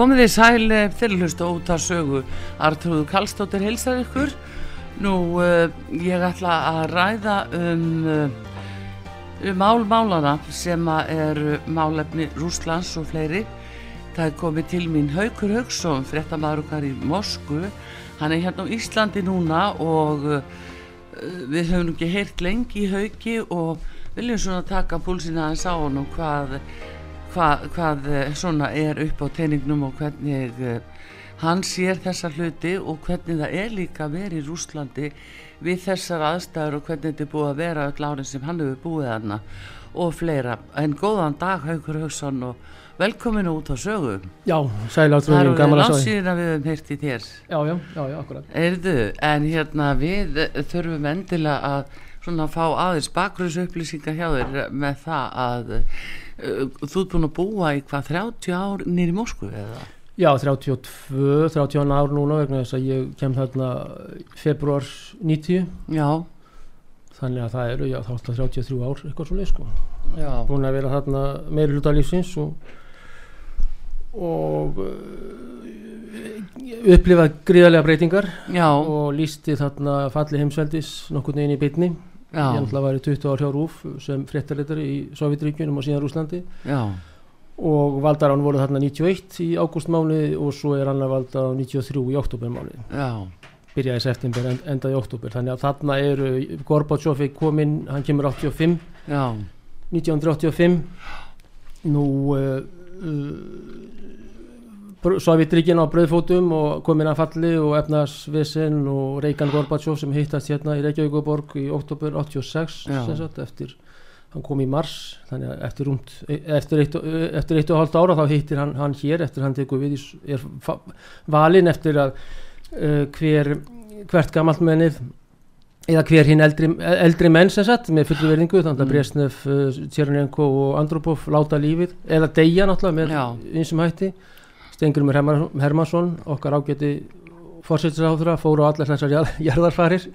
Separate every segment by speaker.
Speaker 1: Komið þið sæl fyrirlustu út að sögu. Artrúðu Kallstóttir heilsar ykkur. Nú uh, ég ætla að ræða um, uh, um málmálana sem er málefni Rúslands og fleiri. Það er komið til mín Haukur Haugsson, fréttamaður okkar í Moskvu. Hann er hérna á Íslandi núna og uh, við höfum ekki heyrt lengi í Hauki og viljum svona taka púlsina aðeins á hann og hvað hvað, hvað eh, svona er upp á teiningnum og hvernig uh, hann sér þessa hluti og hvernig það er líka að vera í Rúslandi við þessar aðstæður og hvernig þetta er búið að vera öll árin sem hann hefur búið aðna og fleira. En góðan dag Haugur Haugsson og velkominu út á sögu.
Speaker 2: Já, sælátt
Speaker 1: Það eru við landsýðina við höfum heyrti þér.
Speaker 2: Já, já, já, já, akkurat.
Speaker 1: Erðu, en hérna við þurfum endilega að svona fá aðeins bakgrunnsupplýsingar hjá þér með það að þú ert búin að búa í hvað 30 ár nýri Moskvu eða?
Speaker 2: Já, 32, 31 ár núna vegna þess að ég kem þarna februar 90
Speaker 1: Já.
Speaker 2: Þannig að það eru, já, þá það 33 ár eitthvað svo leið sko.
Speaker 1: Já.
Speaker 2: Búin að vera þarna meiri hluta lífsins og og uh, upplifað gríðarlega breytingar
Speaker 1: Já.
Speaker 2: og lísti þarna falli heimsveldis nokkur neginn í bytni
Speaker 1: Já.
Speaker 2: Ég ætla að væri 20 ár hjá Rúf sem fréttaritari í Sovjetríkjunum og síðan Rúslandi
Speaker 1: Já.
Speaker 2: Og valdar hann voru þarna 91 í ágústmáni og svo er hann að valda á 93 í oktobermáni byrjaði í september, end, endaði í oktober þannig að þarna eru Gorbachev kominn, hann kemur 85
Speaker 1: Já.
Speaker 2: 1985 nú uh, uh, Sovjetríkin á bröðfótum og kominn að falli og efnarsvisen og Reykján Gorbachev sem hittast hérna í Reykjavíkuborg í oktober 86 sagt, eftir, hann kom í mars þannig að eftir, rúmt, eftir, eitt, eftir eitt og halvt ára þá hittir hann, hann hér eftir hann tekur við í, er valin eftir að uh, hver, hvert gammalt mennið eða hver hinn eldri, eldri menn sem sagt með fullu verðingu þannig að mm. Bresnef, Tjernenko og Andropov láta lífið eða deyja náttúrulega með einsum hætti Stengurumir Hermansson okkar ágæti fórsættisáþra fóru á allar þessar jarðarfarir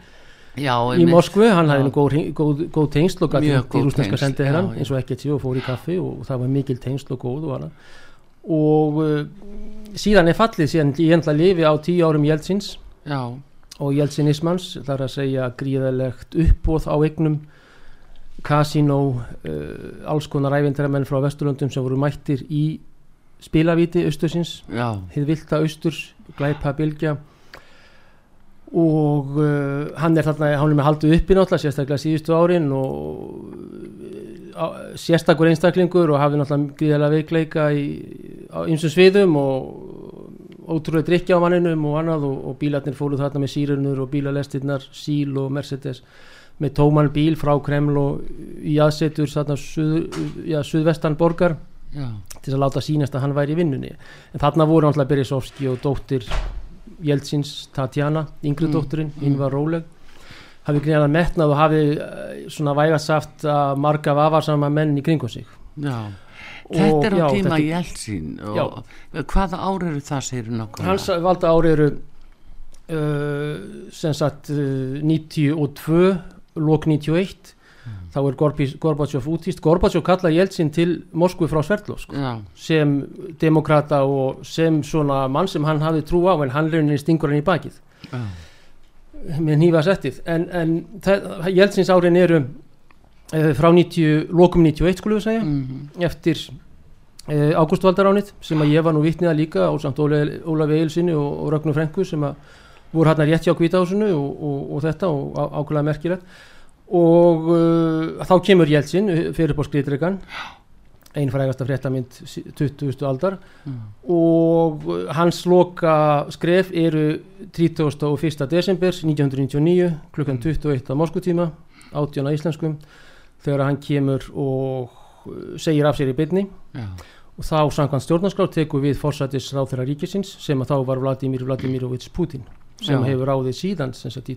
Speaker 1: Já,
Speaker 2: í Moskvu, hann hafði góð, góð, góð tengsl og gæti í rúsneska sendi hér eins og ekkert síðan og fór í kaffi og það var mikil tengsl og góð og, og uh, síðan er fallið síðan ég hendla lifi á tíu árum Jeltsins
Speaker 1: Já.
Speaker 2: og Jeltsinismans þar að segja gríðalegt uppbóð á eignum kasínó uh, alls konar rævindaramenn frá Vesturlundum sem voru mættir í spilavíti austusins þið vilta austurs, glæpa bilgja og uh, hann er þarna, hann er með haldið uppi náttúrulega sérstaklega síðustu árin og uh, sérstakur einstaklingur og hafði náttúrulega gríðilega veikleika í, á ymsum sviðum og ótrúlega drikja á manninum og annað og, og bílarnir fóruð þarna með sírunur og bílalestirnar, síl og Mercedes með tóman bíl frá Kreml og í aðsetur þarna suð, já, suðvestan borgar
Speaker 1: Já.
Speaker 2: til að láta sínast að hann væri í vinnunni en þarna voru náttúrulega Berisovski og dóttir Jeltsins Tatjana, yngri mm. dótturinn mm. Ynvar Róleg hafi gríðan metnað og hafi svona vægasaft að marga vafarsama menn í kringum sig
Speaker 1: Já, þetta er á já, tíma Jeltsin og hvaða ári eru það segir nokkuð?
Speaker 2: Hans valda ári eru uh, sem sagt uh, 92 lók 91 mm. Þá er Gorbachev útýst Gorbachev kalla Jeltsin til Moskvu frá Sverdlovsk
Speaker 1: Já.
Speaker 2: sem demokrata og sem svona mann sem hann hafi trú á en hann rauninni stingur hann í bakið
Speaker 1: Já.
Speaker 2: með nýfa settið en, en Jeltsins árin eru e, frá 90, lokum 91 skulum við segja
Speaker 1: Mm.
Speaker 2: eftir e, ágústvaldaránið sem að ég var nú vitniða líka á samt Ólafi Eilsinni og, og Ragnar Frenku sem að voru hérna rétt hjá kvítahúsinu og, og, og þetta og á, ákveðlega merkilegt og uh, þá kemur Jeltsin fyrir på skriðdregan einn frægasta fréttamind 20. aldar
Speaker 1: Mm.
Speaker 2: og uh, hans loka skref eru 31. desember 1999 klukkan 21 á moskutíma 18 á íslenskum þegar hann kemur og segir af sér í byrni
Speaker 1: Já.
Speaker 2: og þá samkvæmt stjórnarskrá tekur við forsætis ráþæra ríkisins sem að þá var Vladimir Vladimirovits Putin sem
Speaker 1: Já.
Speaker 2: hefur ráðið síðan sem sagt í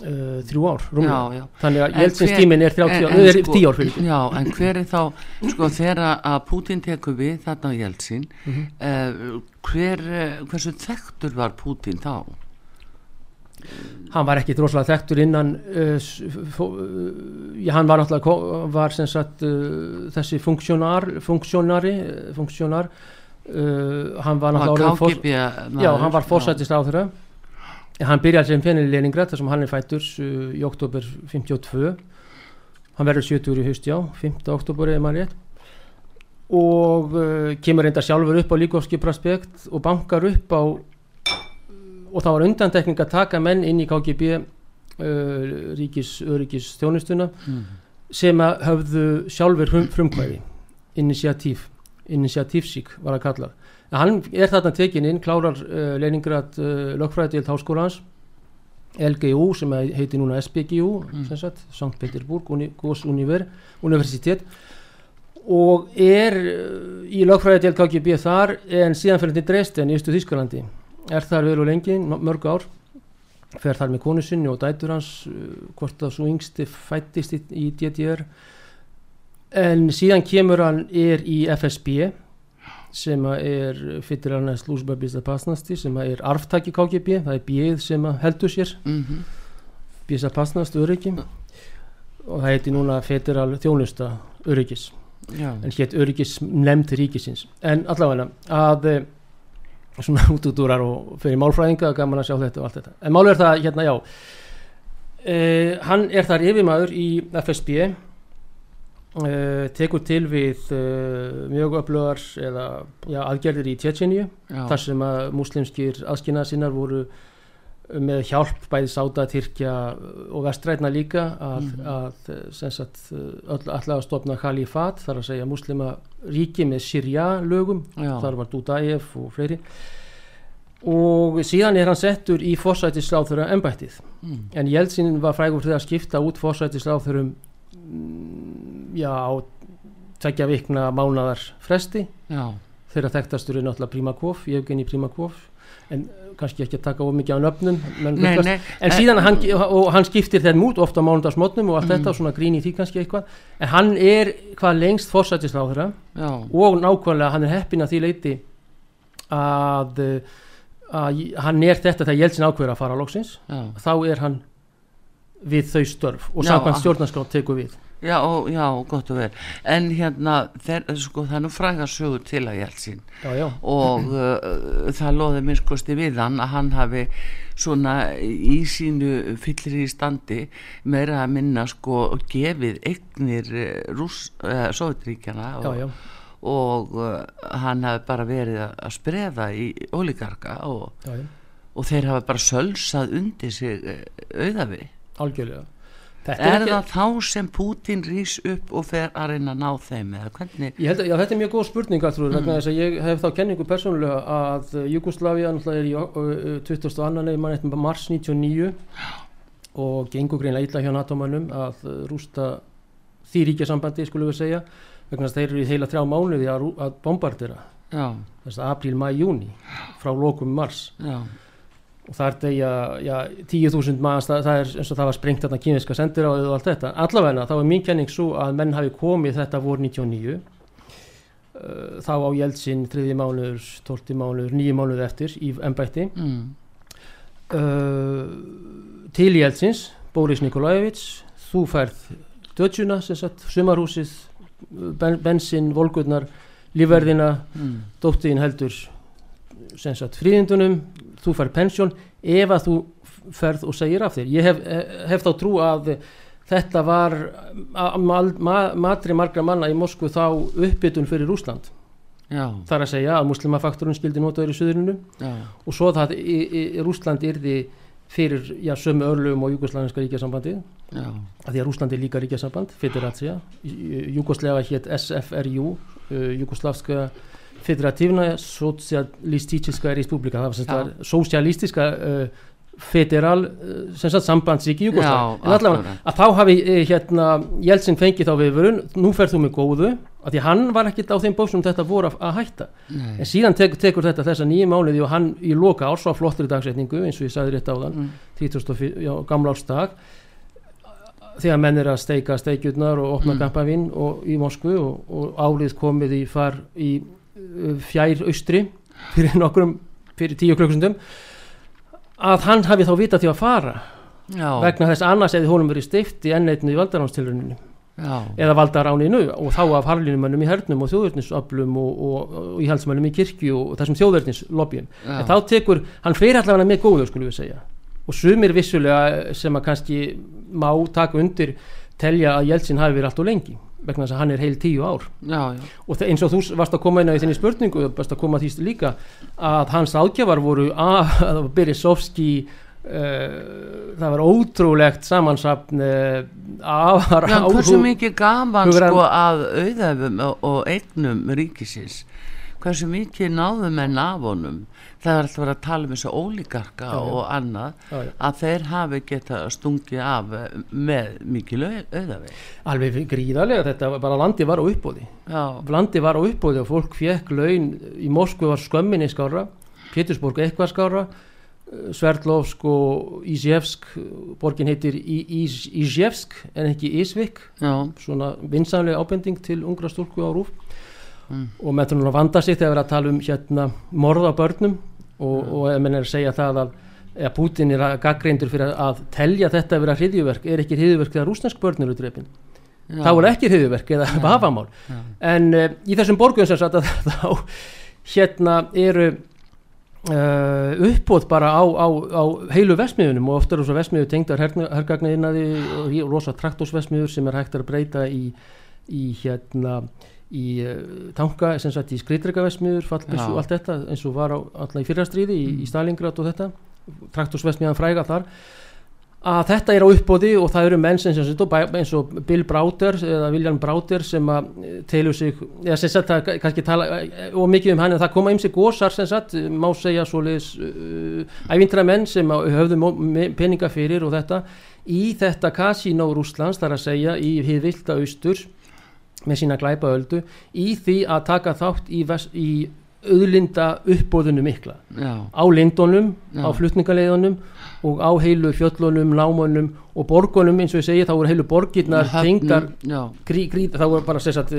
Speaker 2: 23 ár rúmlega.
Speaker 1: Já, já.
Speaker 2: þannig að
Speaker 1: En
Speaker 2: Jeltsins
Speaker 1: hver-
Speaker 2: tímin er 30
Speaker 1: en-
Speaker 2: ár,
Speaker 1: en
Speaker 2: er
Speaker 1: sko-
Speaker 2: 10 ár fyrir
Speaker 1: Já, en hver er þá, sko, þegar að Putin tekur við þarna á Jeltsin,
Speaker 2: Mhm.
Speaker 1: uh, hver, eh, hversu þekktur var Putin þá?
Speaker 2: hann var ekki droslega þekktur innan uh, fó- uh, hann var náttúrulega var sem sagt uh, þessi funksjónar funksjónari funksjónar uh, hann var náttúrulega fór-
Speaker 1: KGB maður?
Speaker 2: já, hann var fórsættist á þeirra hann byrjaði sem fennil Leningrad þar sem hann er fættur uh, í oktober 52 hann verður 70 í haust já 5. oktober eða maður rétt og uh, kemur reynda sjálfur upp á Líkovski prospekt og bankar upp á og það var undantekning að taka menn inn í KGB uh, ríkis öryggis þjónustuna
Speaker 1: Mm.
Speaker 2: sem að höfðu sjálfur frumkvæði initiatív initiatívsík var að kalla en hann er þarna tekin inn klárar uh, Leningrad uh, lögfræðild háskólans LGU sem heiti núna SBGU
Speaker 1: Mm.
Speaker 2: Sankt Petersburg uni, Univer, Universitet. Og er uh, í lögfræðild KGB þar en síðan fyrir til Dresden í Östu Þískalandi er þar vel og lengi, mörg ár. Fer þar með konu sinni og dætur hans hvort að svo yngsti fættist í DDR en síðan kemur hann er í FSB sem að er Federalna slúsba Bizapasnasti sem að er arftaki KGB það er bíð sem að heldur sér.
Speaker 1: Mm
Speaker 2: Bizapasnast öryggi. Og það heiti núna Federal þjónusta öryggis
Speaker 1: Já,
Speaker 2: en hétt öryggis nefnd ríkisins. En allavega að eh, svona útúdúrar og fyrir málfræðinga gaman að sjá þetta og allt þetta. En málu er það hérna já eh, hann er þar yfirmaður í FSB eh, tekur til við eh, mjög öflugar eða já, aðgerðir í Tjetjeníu
Speaker 1: já,
Speaker 2: þar sem að muslimskir aðskina sinnar voru með hjálp bæði sáta, Tyrkja og vestrætna líka að, öll allavega að stopna khalifat þar að segja muslima ríki með Sirja lögum
Speaker 1: já,
Speaker 2: þar var Dudaev og fleiri. Og síðan er hann settur í fórsættisláþurra embættið.
Speaker 1: Mm.
Speaker 2: en Jeltsin var frægur til að skipta út fórsættisláþurum já á tvekja vikna mánadar fresti
Speaker 1: já,
Speaker 2: þeirra þekktastur er náttúrulega Primakov, Evgeni Primakov en uh, kannski ekki að taka of mikið á nöfnum
Speaker 1: nei, nei,
Speaker 2: en síðan hann, og hann skiptir þeim út ofta á mánudagsmotnum og allt
Speaker 1: Mm.
Speaker 2: þetta svona grín í því kannski eitthvað. En hann er hvað lengst fórsættisláðura
Speaker 1: já,
Speaker 2: og nákvæmlega hann er heppin að því leiti að, uh, að hann er þetta þegar Jeltsin ákveður að fara á loksins.
Speaker 1: Já,
Speaker 2: þá er hann við þau störf og samkvæmt stjórnarskrá tekur við
Speaker 1: já, já, gott og vel. En hérna, þeir, sko, það er nú frægar sögur til að Jeltsin
Speaker 2: já, já,
Speaker 1: og uh, það loði minnskosti við hann að hann hafi svona í sínu fyllir í standi meira að minna sko gefið eignir uh, Sovjetríkjana
Speaker 2: já,
Speaker 1: og,
Speaker 2: já,
Speaker 1: og uh, hann hafi bara verið að- spreða í ólíkarka og,
Speaker 2: já, já.
Speaker 1: og þeir hafi bara sölsað undir sig uh, auðafi
Speaker 2: algjörlega
Speaker 1: er það þá sem Putin rís upp og fer að reyna að ná þeim eða hvernig
Speaker 2: Ég held að, já, þetta er mjög góð spurning Artrúður,
Speaker 1: Mm.
Speaker 2: vegna þess að ég hef þá kenningu persónulega að uh, Jugoslavia náttúrulega er í uh, 22. annan mann eftir mars 99 og gengur greinlega illa hjá NATO-mannum að uh, rústa því ríkjasambandi skulum við segja vegna þess að þeir eru í heila þrjá mánuði að, að bombardera þess að apríl, mæ, júni frá lokum mars
Speaker 1: já,
Speaker 2: og það er degja já, 10.000 manns, það, það er eins og það var sprengt þarna kynveska sendir á og allt þetta. Allavegna þá er mín kenning svo að menn hafi komið þetta vor 99 uh, þá á Jeltsin þriði mánuður, 12 mánuður, 9 mánuður eftir í embætti.
Speaker 1: Mm,
Speaker 2: uh, til Jeltsins Boris Nikolaevits þú færð dödsjuna, sumarhúsið ben, bensin, volgurnar lífverðina, mm. dóttiðin heldur sem sagt fríðindunum þú færð pensjón ef að þú ferð og segir af þér. Ég hef, hef þá trú að þetta var matri margra manna í Moskvu þá uppbytun fyrir Úsland þar að segja að muslimafaktorun skildi notaður í söðurinu og svo það í Rúsland yrði fyrir já, sömu örlugum og Jugosláfinska ríkjasambandi að því að Rúsland er líka ríkjasamband federacija, Jugosláfa hétt SFRU Jugoslavska federativna socialistiska republika það var socialistiska uh, federal uh, sambandsríki allavega að þá hafi uh, hérna Jeltsin fengið þá viðvörun nú ferð þú með góðu að því hann var ekkit á þeim bóksum þetta voru að, hætta Nei. en síðan tek, tekur þetta þessa nýju mánuði og hann í loka árs á flottri dagsetningu eins og ég sagði rétt á þann mm. 30. gamla ársdag þegar menn er að steika steikjurnar og opna mm. kampavinn í Moskvu og, og álið komið í far í fjær austri fyrir nokkrum, fyrir tíu klöksundum að hann hafi þá vita til að fara Já. vegna þess annars eða honum verið stift í enneitinu í valdaránstilruninu eða valdar áninu og þá af harlinumönnum í hernum og þjóðverðnisöflum og, og, og íhaldsmönnum í kirkju og þessum þjóðverðnislobbyin en þá tekur, hann fyrir allavega með góður skulum við segja. Og sumir vissulega sem að kannski má taka undir telja að Jeltsin hafi verið allt og lengi vegna þess að hann er heil tíu ár. Já, já. og eins og þú varst að koma inn á í þinni spurningu varst að koma því líka að hans ágjafar voru að Beresovski Uh, það var ótrúlegt samansapn uh,
Speaker 1: afar Já, hversu mikið gaman sko að auðæfum og, og eignum ríkisins? Hversu mikið náðum en af honum það er alltaf að tala um þessu ólíkarka já, og annað já, já. að þeir hafi geta stungið af með mikið auðæfi.
Speaker 2: Alveg gríðarlega þetta bara landi var á uppbóði landi var á uppbóði og fólk fekk laun í Moskvu var skömminni skára Pétursborg eitthvað skára Sverdlovsk og Ísjefsk borgin heitir Ísjefsk en ekki Ísvik. Svona vinsanlega ábending til ungra stúlku á rúf mm. og með þannig að vanda sig þegar við erum að tala um hérna morða börnum og, og ef mann er að segja það að, að Putin er að gaggreindur fyrir að telja þetta að vera hriðjuverk er ekki hriðjuverk þegar rúsnesk börn eru drefin þá er ekki hriðjuverk eða vafamál. En uh, í þessum borgum sem sagt að þá hérna eru Uh, uppbóð bara á, á, á heilu vesmiðunum og ofta er þess að vesmiðu tengdar hergagnaðinnaði og rosa traktósvesmiður sem er hægt að breyta í, í hérna í uh, tanka, sem sagt í skriðdregavesmiður fallbissu og allt þetta eins og var á, alltaf í fyrrastriði í, í Stalingrad og þetta traktósvesmiðan fræga þar. Að þetta er á uppbóði og það eru menn sem, sem eins og Bill Browder eða William Browder sem að eh, telur sig, eða sem sagt það kannski tala eh, og mikið um hann en það koma ymsi gósar sem sagt, má segja svoleiðis uh, ævintra menn sem höfðu peninga fyrir og þetta í þetta kasínó Rúslands þar að segja í hið vilda austur með sína glæpaöldu í því að taka þátt í, í auðlinda uppbóðunum mikla Já. á lindunum, Já. á flutningaleiðunum og á heilu fjöllunum, námunum og borgunum eins og ég segi þá voru heilu borgirnar tengar grí, grí, þá voru bara sagt,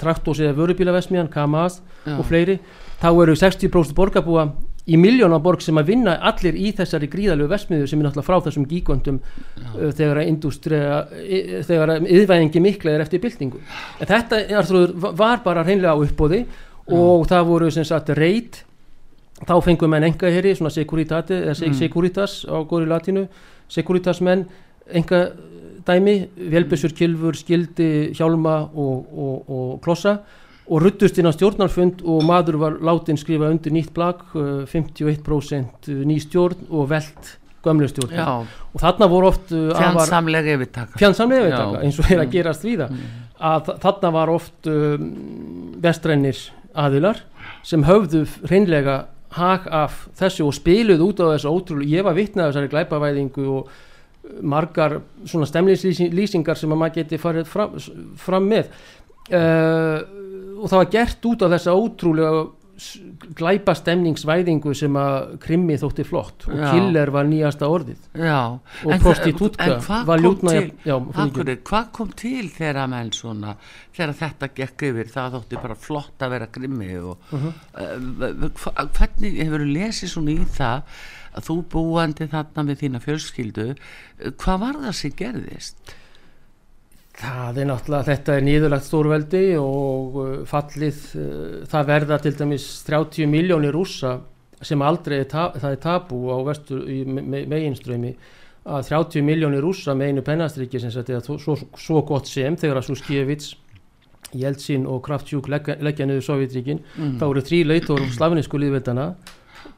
Speaker 2: traktós eða vörubílavesmiðan, Kamaz Já. og fleiri þá eru 60% borgarbúa í miljónaborg sem að vinna allir í þessari gríðalögu vesmiðu sem er náttúrulega frá þessum gíkvöndum uh, þegar að industria þegar að yðvæðingi mikla er eftir byltingu. En þetta er, var bara hreinlega á uppbóði og það voru sem sagt reit. Þá fengum við enga herri, svona Securitate eða mm. Á góri latinu Securitas menn, enga dæmi, velbessur, kilfur, skildi hjálma og, og, og klossa og ruttust inn á stjórnarfund og maður var látin skrifa undir nýtt blag 51% ný stjórn og veld gömlu stjórn og þarna voru oft
Speaker 1: uh, fjandsamlega yfirtaka.
Speaker 2: Fjandsamlega yfirtaka eins og er að mm. gerast við það mm. að þarna var oft um, vestrænir aðilar sem höfðu hreinlega hag af þessu og spiluð út á þessu ótrúlega, ég var vittnað þessari glæpavæðingu og margar svona stemlingslýsingar sem að maður geti farið fram, fram með uh, og það var gert út á þessa ótrúlega glæpa stemningsvæðingu sem að krimmi þótti flott og já. killer var nýjasta orðið
Speaker 1: já.
Speaker 2: og prostitútka var ljútna
Speaker 1: hvað kom til þegar að menn svona þegar þetta gekk yfir það þótti bara flott að vera grimmi og uh -huh. uh, hvernig hefur þú lesið svona í það að þú búandi þarna með þína fjölskyldu hvað var það sem gerðist?
Speaker 2: Það er náttúrulega, þetta er nýðurlegt stórveldi og uh, fallið, uh, það verða til dæmis 30 miljónir rúsa sem aldrei, það er tabú á vestur meginströmi að 30 miljónir rúsa með einu pennastriki sem þetta er svo, svo gott sem þegar að Suskjevits, Jeltsin og Kraftjúk leggja, leggja niður Sovjetríkin, mm. þá eru þrý leitor slavinísku liðveldana,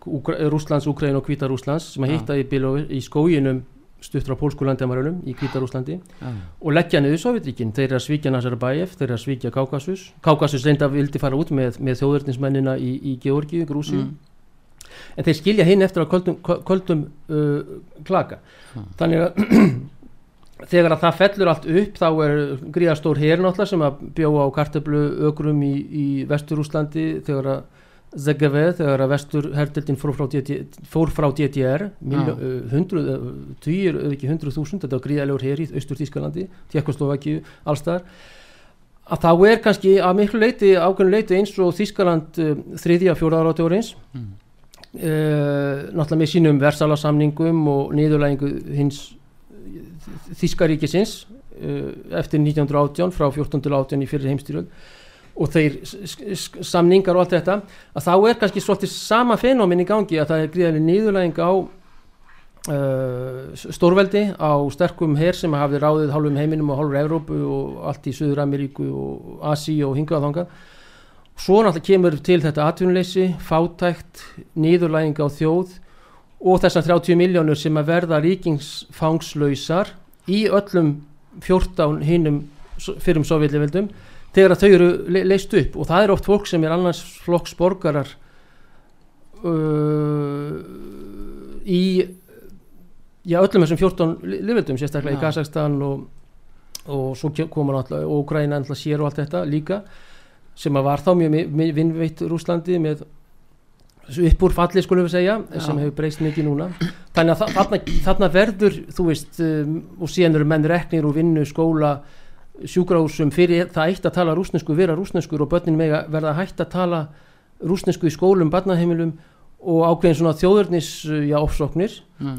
Speaker 2: Rúslands, Ukraín og Kvítar Rúslands sem að hitta í, í skóginum stuttur á pólsku landamærunum í Kvítarúslandi ja. og leggja niður Sovjetríkin þeir eru að svíkja Nazarbayev, þeir eru að svíkja Kaukasus Kaukasus reynda vildi fara út með, með þjóðverðninsmennina í, í Georgi, Grúsi mm. en þeir skilja hinn eftir að köldum, köldum uh, klaka ja. þannig að þegar að það fellur allt upp þá er gríðastór hernáttla sem að bjóða á kartablu ökrum í, í Vesturúslandi þegar að ZGV þegar að vestur hertildin fór frá, fór frá DDR hundruð, týr, ef ekki hundruð þúsund þetta var gríðalegur í austur Þískalandi Tjekkoslovaki, allstaðar að þá er kannski að miklu leiti ákveðinu leiti eins og Þískaland uh, þriðja fjóraðar átti orðins mm. uh, náttúrulega með sínum versalasamningum og niðurlægingu hins Þískaríkisins uh, eftir 1918 frá 14. áttjan í fyrir heimstyrjöld og þeir samningar og allt þetta að þá er kannski svolítið sama fenóminn í gangi að það er gríðarlega nýðulæging á uh, stórveldi á sterkum herr sem hafði ráðið hálfum heiminum og hálfur Evrópu og allt í Suður Ameríku og Asi og hingað þangað. Svo náttúrulega kemur til þetta atvinnuleysi, fátækt nýðulæging á þjóð og þessar 30 miljónur sem að verða ríkingsfangslausar í öllum 14 hinnum fyrrum sovjetlefildum þegar þau eru le leist upp og það er oft fólk sem er annars flokks borgarar uh, í já, öllum þessum 14 livildum sérstaklega ja. í Kazakstan og, og svo koma náttúrulega Ukraina náttúrulega sér og allt þetta líka sem að var þá mjög vinnveitt Rúslandi með uppúr falli skulum við segja já. sem hefur breyst mikið núna þannig að þarna, þarna verður þú veist um, og síðan eru menn reknir og vinnu skóla sjúkrahúsum fyrir það eitt að tala rúsnesku vera rúsneskur og börnin með að verða hægt að tala rúsnesku í skólum, barnaheimilum og ákveðin svona þjóðurnis já, ofsóknir mm.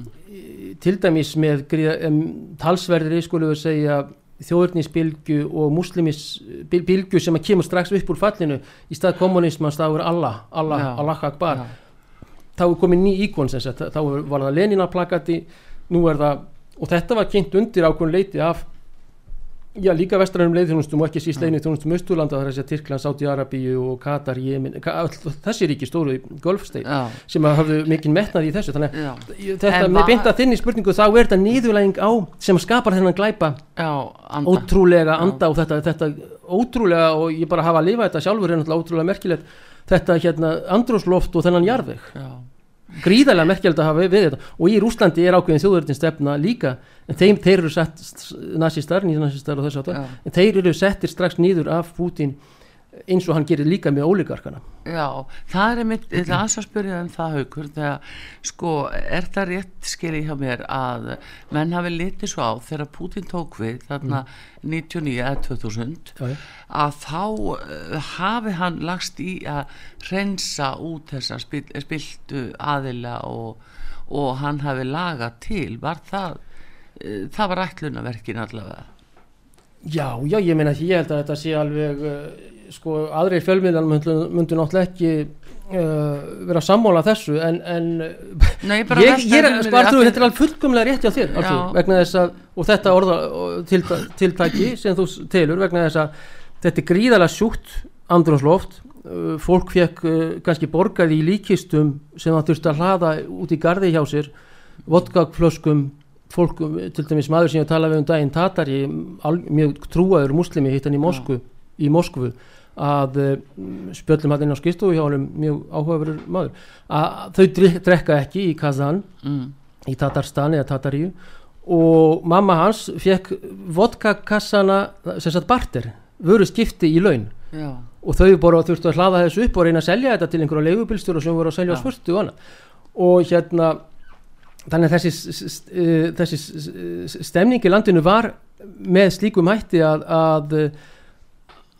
Speaker 2: til dæmis með um, talsverðir skulum við segja þjóðurnisbilgu og muslimisbilgu sem að kemur strax upp úr fallinu í stað kommunismans þá er Allah, Allah, ja. Allah Akbar ja. þá er komið ný íkon þá var það Lenina plakati nú er það, og þetta var kynnt undir ákveðin leiti af Já, líka vestrænum leiðþjónustum og ekki síst leginni þjónustum Östurlanda, það er þessi að Tyrkland, Sáti-Arabíu og Katar, Jemin, þessi ríki stóru í golfstein sem hafðu mikinn metnað í þessu. Þannig að þetta með beinta þinni spurningu þá er þetta nýðuleging á sem skapar þennan glæpa. Já, anda. ótrúlega anda Já. og þetta, þetta ótrúlega og ég bara hafa að lifa þetta sjálfur er náttúrulega ótrúlega merkilegt þetta hérna andrósloft og þennan jarðveg. Já gríðarlega merkjald að hafa við þetta. Og í Rúslandi er ákveðin þjóðverðin stefna líka en þeim, þeir eru sett nazistar, nýðnazistar og þess að það en þeir eru settir strax nýður af Putin eins og hann gerir líka með ólíkarkana
Speaker 1: Já, það er mitt, ég ætla að spyrja um það haugur, þegar sko er það rétt skilji hjá mér að menn hafi litið svo á þegar Putin tók við þarna mm. 99 eða 2000 Já, að þá uh, hafi hann lagst í að reynsa út þessa spil, spiltu aðila og, og hann hafi lagað til, var það uh, það var ætlunaverkin allavega?
Speaker 2: Já, já, ég meina ekki, ég held að þetta sé alveg uh, sko aðrir fjölmiðlar myndu, myndu náttúrulega ekki uh, vera sammála þessu en, en
Speaker 1: Nei, ég,
Speaker 2: ég er, sko Artur, þetta er alveg fullkomlega rétt hjá þér Artur, vegna þess að, og þetta orða til, tiltæki sem þú telur vegna þess að þetta er gríðalega sjúkt andrunsloft, uh, fólk fekk uh, kannski borgað í líkistum sem það þurfti að hlaða út í gardi hjá sér, vodkaflöskum fólk, til dæmis maður sem ég tala við um daginn Tatari, mjög trúaður muslimi hittan í Moskvu, í Moskvu að eh, spjöllum hann inn á skristofu hjá hann mjög áhugaverður maður. Að þau drekka ekki í Kazan mm. í Tatarstan eða Tataríu. Og mamma hans fekk vodkakassana sem sagt barter, vöru skipti í laun. Já. og þau bara þurftu að hlaða þessu upp og reyna að selja þetta til einhverja leigubilstjóra sem voru að selja svörtu og annað. Og hérna þannig að þessi, eh, þessi stemning í landinu var með slíkum hætti að, að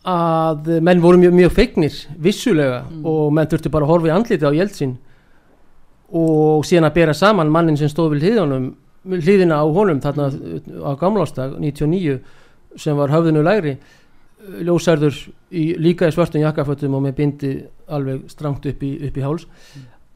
Speaker 2: að menn voru mjög, mjög feignir vissulega mm. og menn þurfti bara að horfa í andliti á Jeltsin og síðan að bera saman mannin sem stóð við hliðina á honum þarna á gamlástag 99 sem var höfðinu lægri ljósærður í, líka í svörtum jakkafötum og með bindi alveg strangt upp í, upp í háls.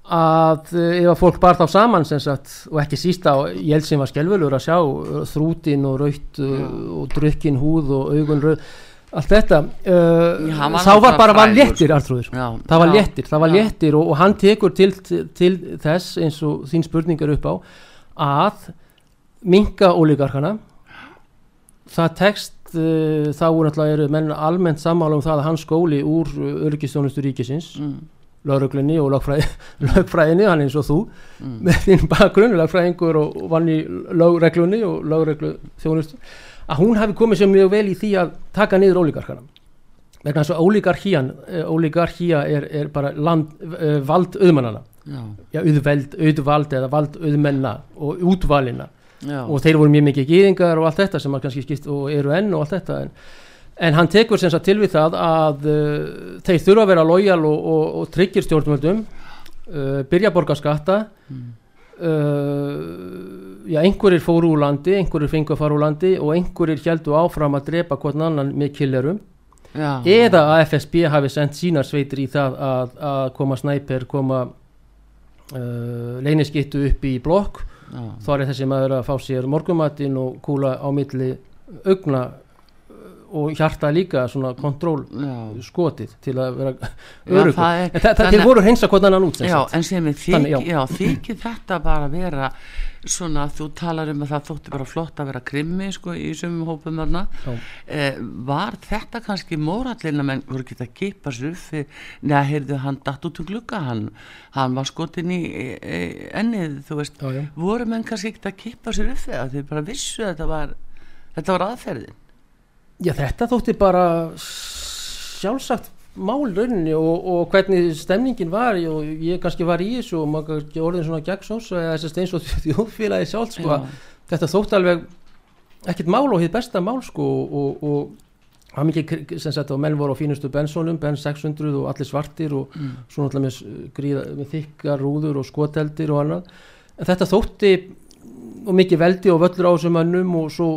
Speaker 2: Að eh, ef að fólk bar þá saman sagt, og ekki sísta held sem var skelvelur að sjá uh, þrútin og raut uh, og drukkin húð og augun rauð allt þetta uh,
Speaker 1: Já, hann var
Speaker 2: þá var
Speaker 1: náttúrulega
Speaker 2: bara var
Speaker 1: frægur,
Speaker 2: léttir
Speaker 1: sko.
Speaker 2: Artrúður
Speaker 1: Já,
Speaker 2: það var
Speaker 1: já,
Speaker 2: léttir, það var
Speaker 1: já.
Speaker 2: léttir og, og hann tekur til, til, þess eins og þín spurningar upp á að minka ólíkarkana það tekst uh, þá er náttúrulega eru menn almennt sammála um það að hann skóli úr öryggistónustu ríkisins
Speaker 1: mm,
Speaker 2: lauruglunni og lögfræði, lögfræðinni hann eins og þú
Speaker 1: mm.
Speaker 2: með þín bakgrunn lögfræðingur og, og vann í lögreglunni og lögreglu þjónustu að hún hafi komið sér mjög vel í því að taka niður ólíkarkana vegna þess að ólíkarkían ólíkarkía er, er bara land, uh, vald auðmannana
Speaker 1: já,
Speaker 2: auðveld, auðvald eða vald auðmenna og útvalina
Speaker 1: já,
Speaker 2: og þeir voru mjög mikið gýðingar og allt þetta sem kannski skipt og eru enn og allt þetta en, en hann tekur sem sagt til við það að uh, þeir þurfa að vera lojal og, og, og tryggir stjórnvöldum uh, byrja að borga skatta
Speaker 1: Mm.
Speaker 2: uh, já, einhverjir fóru úr landi einhverjir fengu að fara úr landi og einhverjir heldu áfram að drepa hvern annan með killerum.
Speaker 1: Já,
Speaker 2: eða að FSB hafi sendt sínar sveitir í það að, að koma snæper koma uh, leyniskittu upp í blokk. Þá er þessi maður að fá sér morgumatinn og kúla á milli augna og hjarta líka svona kontról skotið til að vera
Speaker 1: það er-
Speaker 2: en það, það, þeir voru hreinsa hvern annan út
Speaker 1: Já, en sem
Speaker 2: já.
Speaker 1: þykir, þetta bara vera svona, þú talar um að það þótti bara flott að vera krimmi sko í sumum hópum þarna. Eh, var þetta kannski mórallin að menn voru ekki að kipa sér upp fyrir, neða, heyrðu, hann datt út um glugga hann, hann var skotin í e, ennið, þú veist.
Speaker 2: Já, já.
Speaker 1: voru menn kannski ekki að kipa sér upp fyrir að þeir bara vissu að þetta var þetta var aðferðin
Speaker 2: Já, þetta þótti bara sjálfsagt mál rauninni og, og hvernig stemningin var og ég kannski var í þessu og maður kannski orðin svona gegnsós eða þess að eins og þjóðfélagi sjálf sko, að þetta þótti alveg ekkert mál og hitt besta mál sko og, og hann mikið sem sagt og menn voru á fínustu bensónum Ben 600 og allir svartir og
Speaker 1: mm.
Speaker 2: svo náttúrulega með, gríða, með þykkar rúður og skoteldir og annað. En þetta þótti og mikið veldi og völlur á þessum mönnum og svo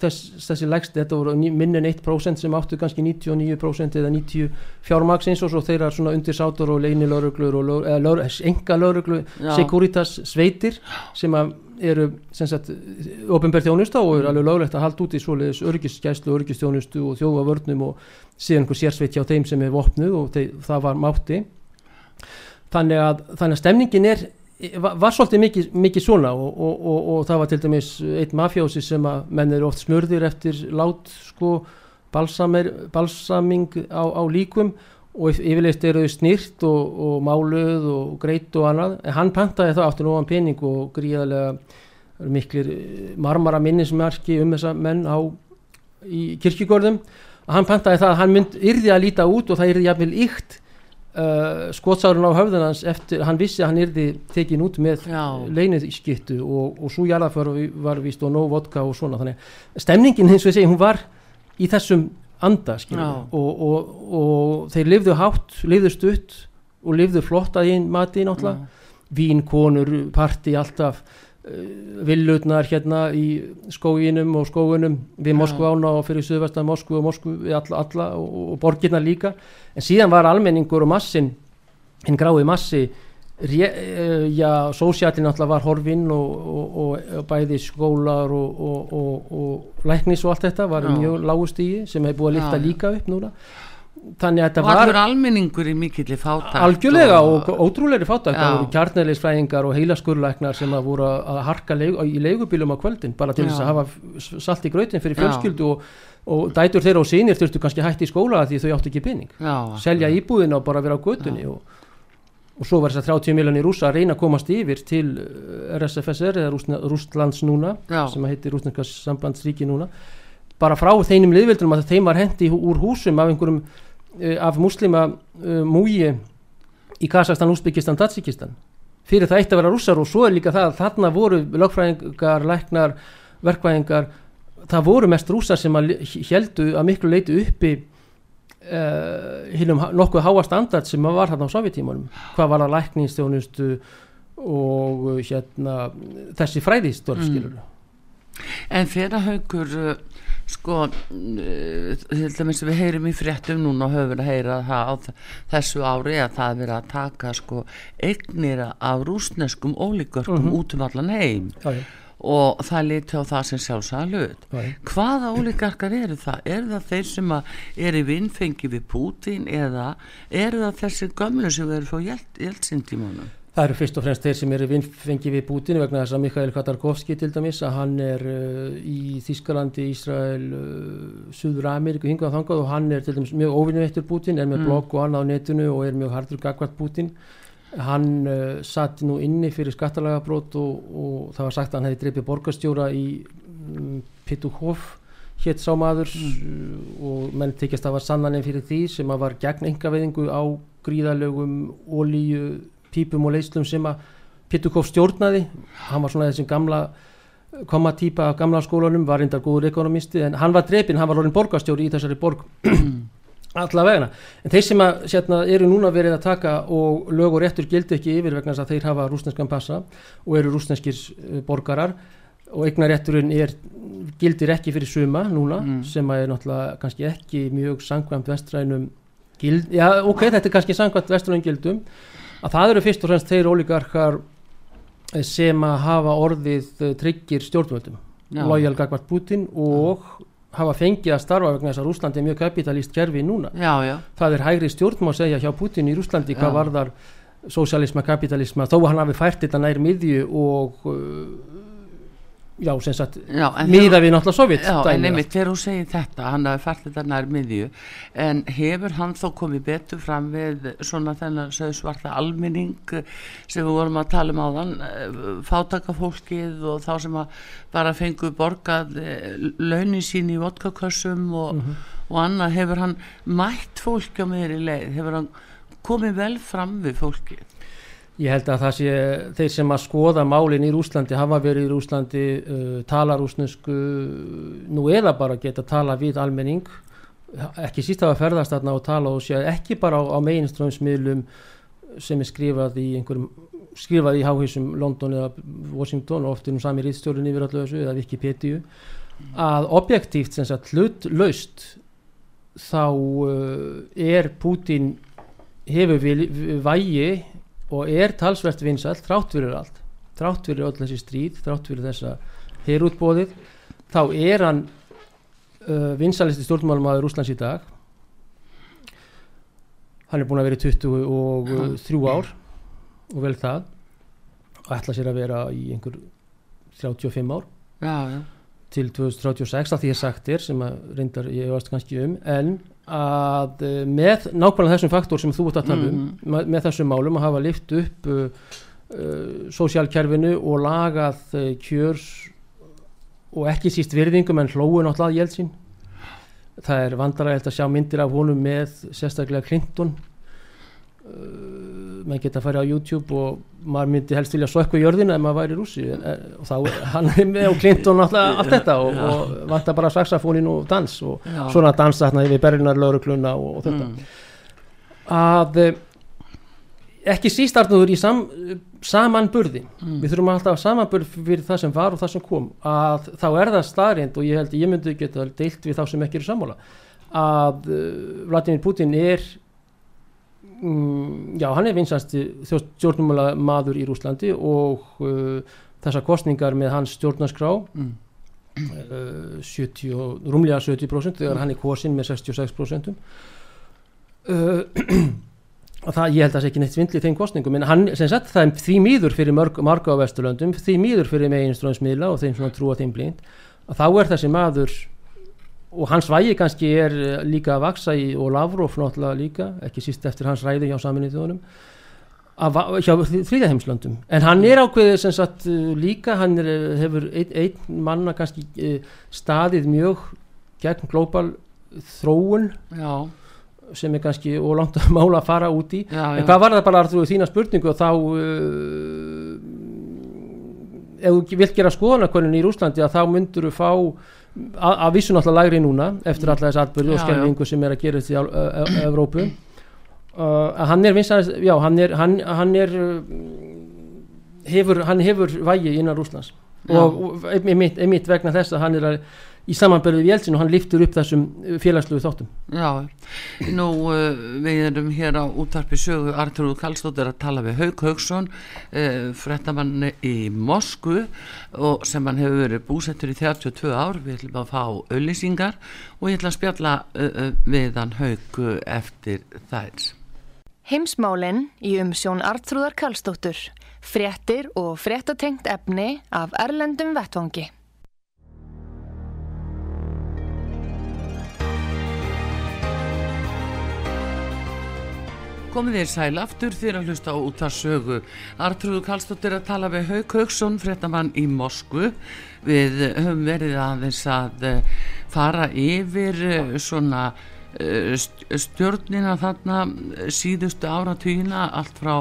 Speaker 2: þess, þessi legst þetta voru en 1% sem áttu kannski 99% eða 90 fjármaksins og svo þeirra svona undir sátur og leini lauruglur og lög, lög, enga lauruglu
Speaker 1: Já.
Speaker 2: Securitas sveitir sem eru ofinbært þjónusta og er alveg löglegt að halda út í svoleiðis öryggisgæslu, öryggisþjónustu og þjófa vörnum og síðan einhver sérsveit hjá þeim sem er vopnuð og þeir, það var mátti þannig að, þannig að stemningin er var, var svolítið mikið, mikið svona og, og, og, og það var til dæmis eitt mafjósi sem að menn eru oft smurðir eftir lát sko balsamir, balsaming á, á líkum og yf- yfirleitt eru þau snýrt og, og máluð og greit og annað. En hann pantaði það áttu nógan pening og gríðarlega miklir eh, marmara minnismarki um þessa menn á í kirkjugörðum. Að hann pantaði það að hann mynd yrði að líta út og það yrði jafnvel ykt uh, skotsárun á höfðun hans eftir, hann vissi að hann yrði tekin út með
Speaker 1: Já.
Speaker 2: leiniðskittu og, og svo jarðaför var vist og nóg vodka og svona þannig stemningin eins og ég segi hún var í þessum anda og, og, og þeir lifðu hátt, lifðu stutt og lifðu flott að einn mati náttúrulega. Vín, konur, parti alltaf villutnar hérna í skóginum og skógunum við. Moskvána og fyrir suðvestan Moskvu og Moskvu við alla, alla og, og borgirna líka en síðan var almenningur og massin hinn grái massi ré, já, sósjallin alltaf var horfinn og, og, og, bæði skólar og, og, og, og læknis og allt þetta var
Speaker 1: Já.
Speaker 2: mjög lágustígi sem hefur búið að lifta
Speaker 1: já.
Speaker 2: líka upp núna þannig að þetta
Speaker 1: og
Speaker 2: var
Speaker 1: allur almenningur í mikilli fátækt
Speaker 2: algjörlega og, ótrúlega fátækt
Speaker 1: Já.
Speaker 2: það voru kjarnælisfræðingar og heilaskurlæknar sem að voru að harka leik, í leigubílum á kvöldin bara til þess
Speaker 1: Já.
Speaker 2: að hafa salt í grautin fyrir fjölskyldu og, og dætur þeirra og sínir þurftu kannski hætti í skóla því þau áttu ekki pening
Speaker 1: já,
Speaker 2: selja íbúðina og bara vera á götunni og, og svo var þess að 30 miljonir rúsa að reyna að komast yfir til eh, RSFSR eða Rússna- Rússlands núna
Speaker 1: Já.
Speaker 2: sem heitir Rúsneska sambandsríki núna bara frá þeinum liðvildunum að þeim var hendi úr húsum af einhverjum af muslima uh, múi í Kazakstan, Úsbyggistan, Tatsikistan fyrir það eitt að vera rússar og svo er líka það að þarna voru lögfræðingar, læknar verkvæðingar það voru mest rússar sem að heldu að miklu leiti uppi uh, hinnum nokkuð háa standard sem var þarna á sovjetímanum hvað var að lækningstjónustu og hérna þessi fræðistörf
Speaker 1: Mm.
Speaker 2: skilur
Speaker 1: En þegar haugur uh, sko til dæmis við heyrim í fréttum núna og höfum við að heyra það á þessu ári að það er verið að taka sko eignir af rúsneskum ólíkörkum mm -hmm. út um allan heim
Speaker 2: já, já.
Speaker 1: og það liti á það sem sjálfsagt hlut hvaða ólíkarkar eru það? eru það þeir sem eru í vinnfengi við Putin eða eru það þessi gömlu sem eru frá Jeltsin-tímanum?
Speaker 2: Það eru fyrst og fremst þeir sem eru vinnfengi við Putin vegna þess að Mikhail Khatarkovski til dæmis að hann er uh, í Þískalandi, Ísrael, uh, Suður Ameríku, hingað þangað og hann er til dæmis mjög óvinnuveittur Putin, er með
Speaker 1: Mm.
Speaker 2: blogg og annað á netinu og er mjög hardur gagvart Putin. Hann uh, satt nú inni fyrir skattalagabrót og, og það var sagt að hann hefði dreipið borgarstjóra í um, Pitukhov hétt sá maður uh, og menn tekjast að var sannaninn fyrir því sem að var gegn engaveðingu á gríðalögum olíu pípum og leyslum sem að Pittukov stjórnaði. Hann var svona þessi gamla koma típa af gamla skólanum, var reyndar góður ekonomisti en hann var drepinn, hann var orðin borgarstjóri í þessari borg allavegna, en þeir sem að sérna, eru núna verið að taka og lög og réttur gildi ekki yfir vegna þess að þeir hafa rúsneskan passa og eru rúsneskir eh, borgarar. Og eignarétturinn er gildir ekki fyrir suma núna
Speaker 1: Mm.
Speaker 2: sem að er náttúrulega kannski ekki mjög sangvæmt vestrænum gild, já ok, þetta er kannski sangvæmt vestrænum gildum að það eru fyrst og fremst þeir ólíkarkar eh, sem að hafa orðið eh, tryggir stjórnvöldum
Speaker 1: Já.
Speaker 2: lojal gagvart Putin og hafa fengið að starfa vegna þess að Rúslandi er mjög kapitalist gerfi núna
Speaker 1: Já, já,
Speaker 2: það er hægri stjórn má segja hjá Putin í Rúslandi hvað
Speaker 1: Já.
Speaker 2: varðar sósialisma, kapitalisma þó að hann hafi fært þetta nær miðju og uh, já, sem sagt miða við náttúrulega sovjet
Speaker 1: Já, en einmitt þegar hún segir þetta, hann hafi fært þetta nær miðju, en hefur hann þó komið betur fram við svona þennan sögðu svarta almenning eh, sem við vorum að tala um áðan, fátakafólkið og þá sem að bara fengu borgað eh, launin sín í vodkakössum og,
Speaker 2: Mhm.
Speaker 1: og annað, hefur hann mætt fólki á meðri leið, hefur hann komið vel fram við fólki?
Speaker 2: Ég held að það sé þeir sem að skoða málin í Rúslandi hafa verið í Rúslandi, uh, tala rúsnesku, nú eða bara geta tala við almenning, ekki síst hafa ferðast þarna og tala og sé ekki bara á, á meginströmsmiðlum sem er skrifað í einhverjum, skrifað í háhísum London eða Washington og oft nú sami rýðstjórun yfir allu þessu eða Wikipedia, að objektíft sem sagt hlutlaust þá uh, er Putin hefur vil- vægi og er talsvert vinsælt þrátt fyrir allt. Þrátt fyrir öll þessi stríð, þrátt fyrir þessa herútbóðið, þá er hann uh, vinsælisti stjórnmálum aður Úslands í dag. Hann er búin að vera í 23 ár og vel það. Og ætla sér að vera í einhver 35 ár.
Speaker 1: Já, já,
Speaker 2: til 2036 að því að sagt er sem að reyndar ég varst kannski um en að eh, með nákvæmlega þessum faktor sem þú ert að tala um
Speaker 1: Mhm.
Speaker 2: með, með þessum málum að hafa lift upp uh, uh, sósjálkerfinu og lagað uh, kjör og ekki síst virðingum en hlóu náttúrulega Jeltsin það er vandarægt að sjá myndir af honum með sérstaklega Clinton uh, maður geta að fara á YouTube og maður myndi helst vilja sökku jörðina ef maður væri eh, og þá hann er með og Clinton alltaf, allt þetta og, og vantar bara saxafónin og dans og
Speaker 1: já.
Speaker 2: svona dansa þarna yfir Berlinar laurugluna og, og þetta
Speaker 1: Mm.
Speaker 2: að eh, ekki síst artnúður í sam, samanburði
Speaker 1: Mm.
Speaker 2: við þurfum alltaf samanburð fyrir það sem var og það sem kom að þá er það staðrind og ég held ég myndi geta deilt við þá sem ekki eru sammála að uh, Vladimir Putin er mm, já hann er vinsast stjórnumala maður í Rúslandi og uh, þessar kostningar með hans stjórnarskrá
Speaker 1: Mm.
Speaker 2: uh, 70, og- rúmlega 70% þegar hann er kosin með 66% uh, og það, ég held að það sé ekki neitt svindli í þeim kostningum en hann, sem sagt, það er því mýður fyrir mörg, marga á Vesturlöndum, því mýður fyrir meginströmsmiðla og þeim svona trúa þeim blind að þá er þessi maður og hans vægi kannski er eh, líka að vaksa í og Lavrov náttúrulega líka ekki síst eftir hans ræði hjá saminnið þjóðunum hjá þriðja heimslöndum. En hann er ákveðið sem sagt uh, líka hann er, uh, hefur einn ein manna kannski staðið mjög gegn glóbal þróun
Speaker 1: Já,
Speaker 2: sem er kannski og langt að mála að fara út í.
Speaker 1: Já,
Speaker 2: en
Speaker 1: já.
Speaker 2: hvað var það bara Arþrúður þína spurningu og þá uh, ef þú vilt gera skoðanakönnun í Rúslandi að þá myndur þú fá að, vissu náttúrulega lægri núna eftir alla þess atbyrðu og skelvingu sem er að gera í Ev- Ev- Evrópu. Uh, hann er vinsast já, hann er hann, hann er uh, hefur, hann hefur vægi innan Rúslands og, og einmitt, einmitt vegna þess að hann er að í samanbörðu við Jeltsin og hann liftur upp þessum félagslegu þáttum.
Speaker 1: Já, nú uh, við erum hér á útarpi sögu Artur Kallstóttir að tala við Haug Haugsson uh, frettamann í Mosku og sem hann hefur verið búsettur í 32 ár. Við ætlum að fá auðlýsingar og ég ætla að spjalla uh, við hann Haug eftir þær.
Speaker 3: Heimsmálinn í umsjón Artrúðar Kallstóttur fréttir og fréttatengt efni af Erlendum Vettvangi
Speaker 1: Komið þér sæl aftur þér að hlusta á út að sögu. Artrúðu Kallstóttir að tala við Hauk Hauksson, frettamann í Moskvu. Við höfum verið aðeins að eh, fara yfir eh, svona eh, stjórnina þarna síðustu áratugina, allt frá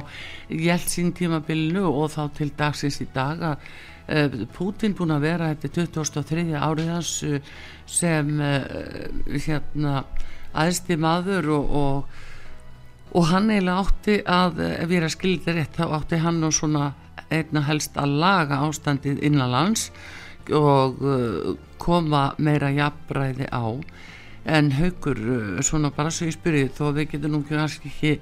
Speaker 1: Jeltsin tímabilinu og þá til dagsins í dag að Putin búin að vera þetta 2003. áriðans sem hérna aðsti maður og, og og hann eiginlega átti að ef ég er að skilja þetta rétt þá átti hann og svona einna helst að laga ástandið innanlands og uh, koma meira jafnbræði á en haugur uh, svona bara svo ég spyrði þó við getum nú ekki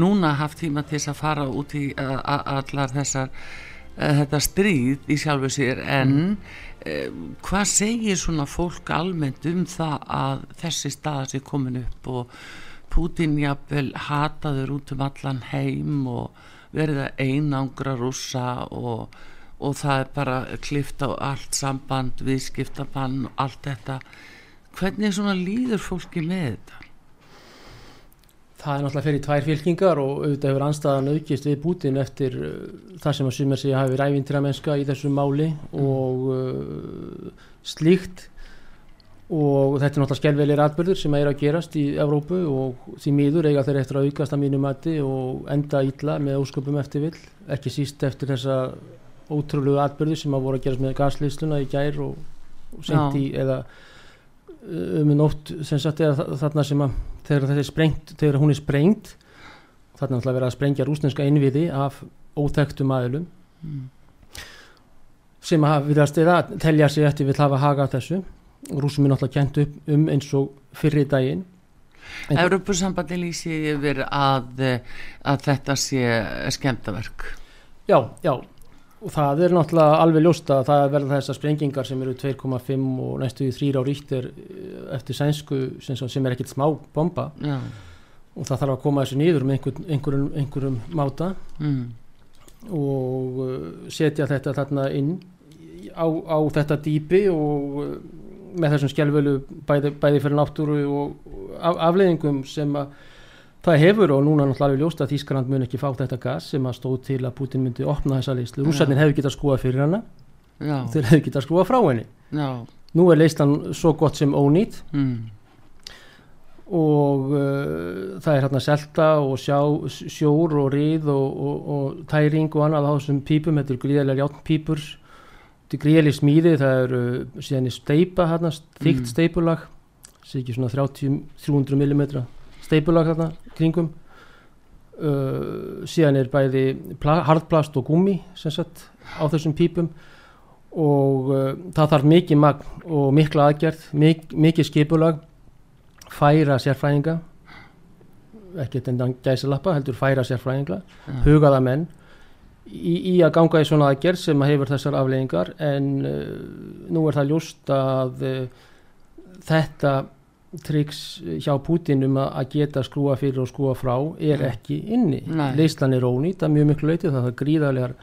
Speaker 1: núna haft tíma til þess að fara út í allar þessar uh, þetta stríð í sjálfu sér en mm. hvað segir svona fólk almennt um það að þessi stað sé komin upp og Putin jafnvel hataður út um allan heim og verið að einangra rúsa og, og það er bara klift á allt samband, viðskiptabann og allt þetta. Hvernig svona líður fólki með þetta?
Speaker 2: Það er náttúrulega fyrir tvær fylkingar og auðvitað hefur anstæðan aukist við Putin eftir uh, það sem að sumir sig hafi ræfintira mennska í þessu máli mm. og uh, slíkt og þetta er náttúrulega skjálfilegir atbyrður sem er að gerast í Evrópu og því miður eiga þeir eftir að aukast að mínu mati og enda ítla með ósköpum eftir vill ekki síst eftir þessa ótrúlegu atbyrðu sem að voru að gerast með gaslýsluna í gær og, og sent í eða uh, um nótt sem sagt er þarna sem að þegar þetta er sprengt, þegar hún er sprengt þarna náttúrulega verið að sprengja rúsneska innviði af óþektum aðilum. Mm. sem að viðast eða telja sig eftir við hlafa haga þessu rúsum er náttúrulega kent upp um eins og fyrir daginn.
Speaker 1: Európusambandi lýsi yfir að, að þetta sé skemtaverk
Speaker 2: Já, já. Og það er náttúrulega alveg ljósta að það verða þessar sprengingar sem eru 2,5 og næstu í þrýra á ríktir eh, eftir sænsku sem, sem er ekkert smá bomba. Já. og það þarf að koma þessu nýður með einhver, einhverjum, einhverjum máta. Mm. og eh, setja þetta þarna inn á, á þetta dýpi og með þessum skjálfölu bæði, bæði fyrir náttúru og af, afleðingum sem að það hefur og núna náttúrulega ljóst að Þískarland mun ekki fá þetta gas sem að stóð til að Putin myndi opna þessa leyslu. Rússarnir hefur getað skrúa fyrir hana Já. þeir hefur getað skrúa frá henni. Já. Nú er leyslan svo gott sem ónýtt mm. og uh, það er hérna selta og sjá, sjór og rið og, og, og tæring og annað á þessum pípum, þetta er gríðilega játnpípur þetta er gríðileg smíði það eru síðan í steipa hérna, þygt mm. steipulag sé ekki svona 30-300 mm steipulag hérna kringum. Uh, síðan er bæði hardplast og gummi sagt, á þessum pípum. Og uh, það þarf mikið magn og mikla aðgerð mik mikið skipulag færa sérfræðinga. Ekki þetta gæsalappa heldur færa sérfræðinga hugaða menn í, í að ganga í svona aðgerð sem að hefur þessar afleggingar en uh, nú er það ljúst að uh, þetta triks hjá Putinum að geta skrúa fyrir og skrúa frá er ekki inni. Leislan er ónýtt að mjög miklu leiti það er gríðarlegar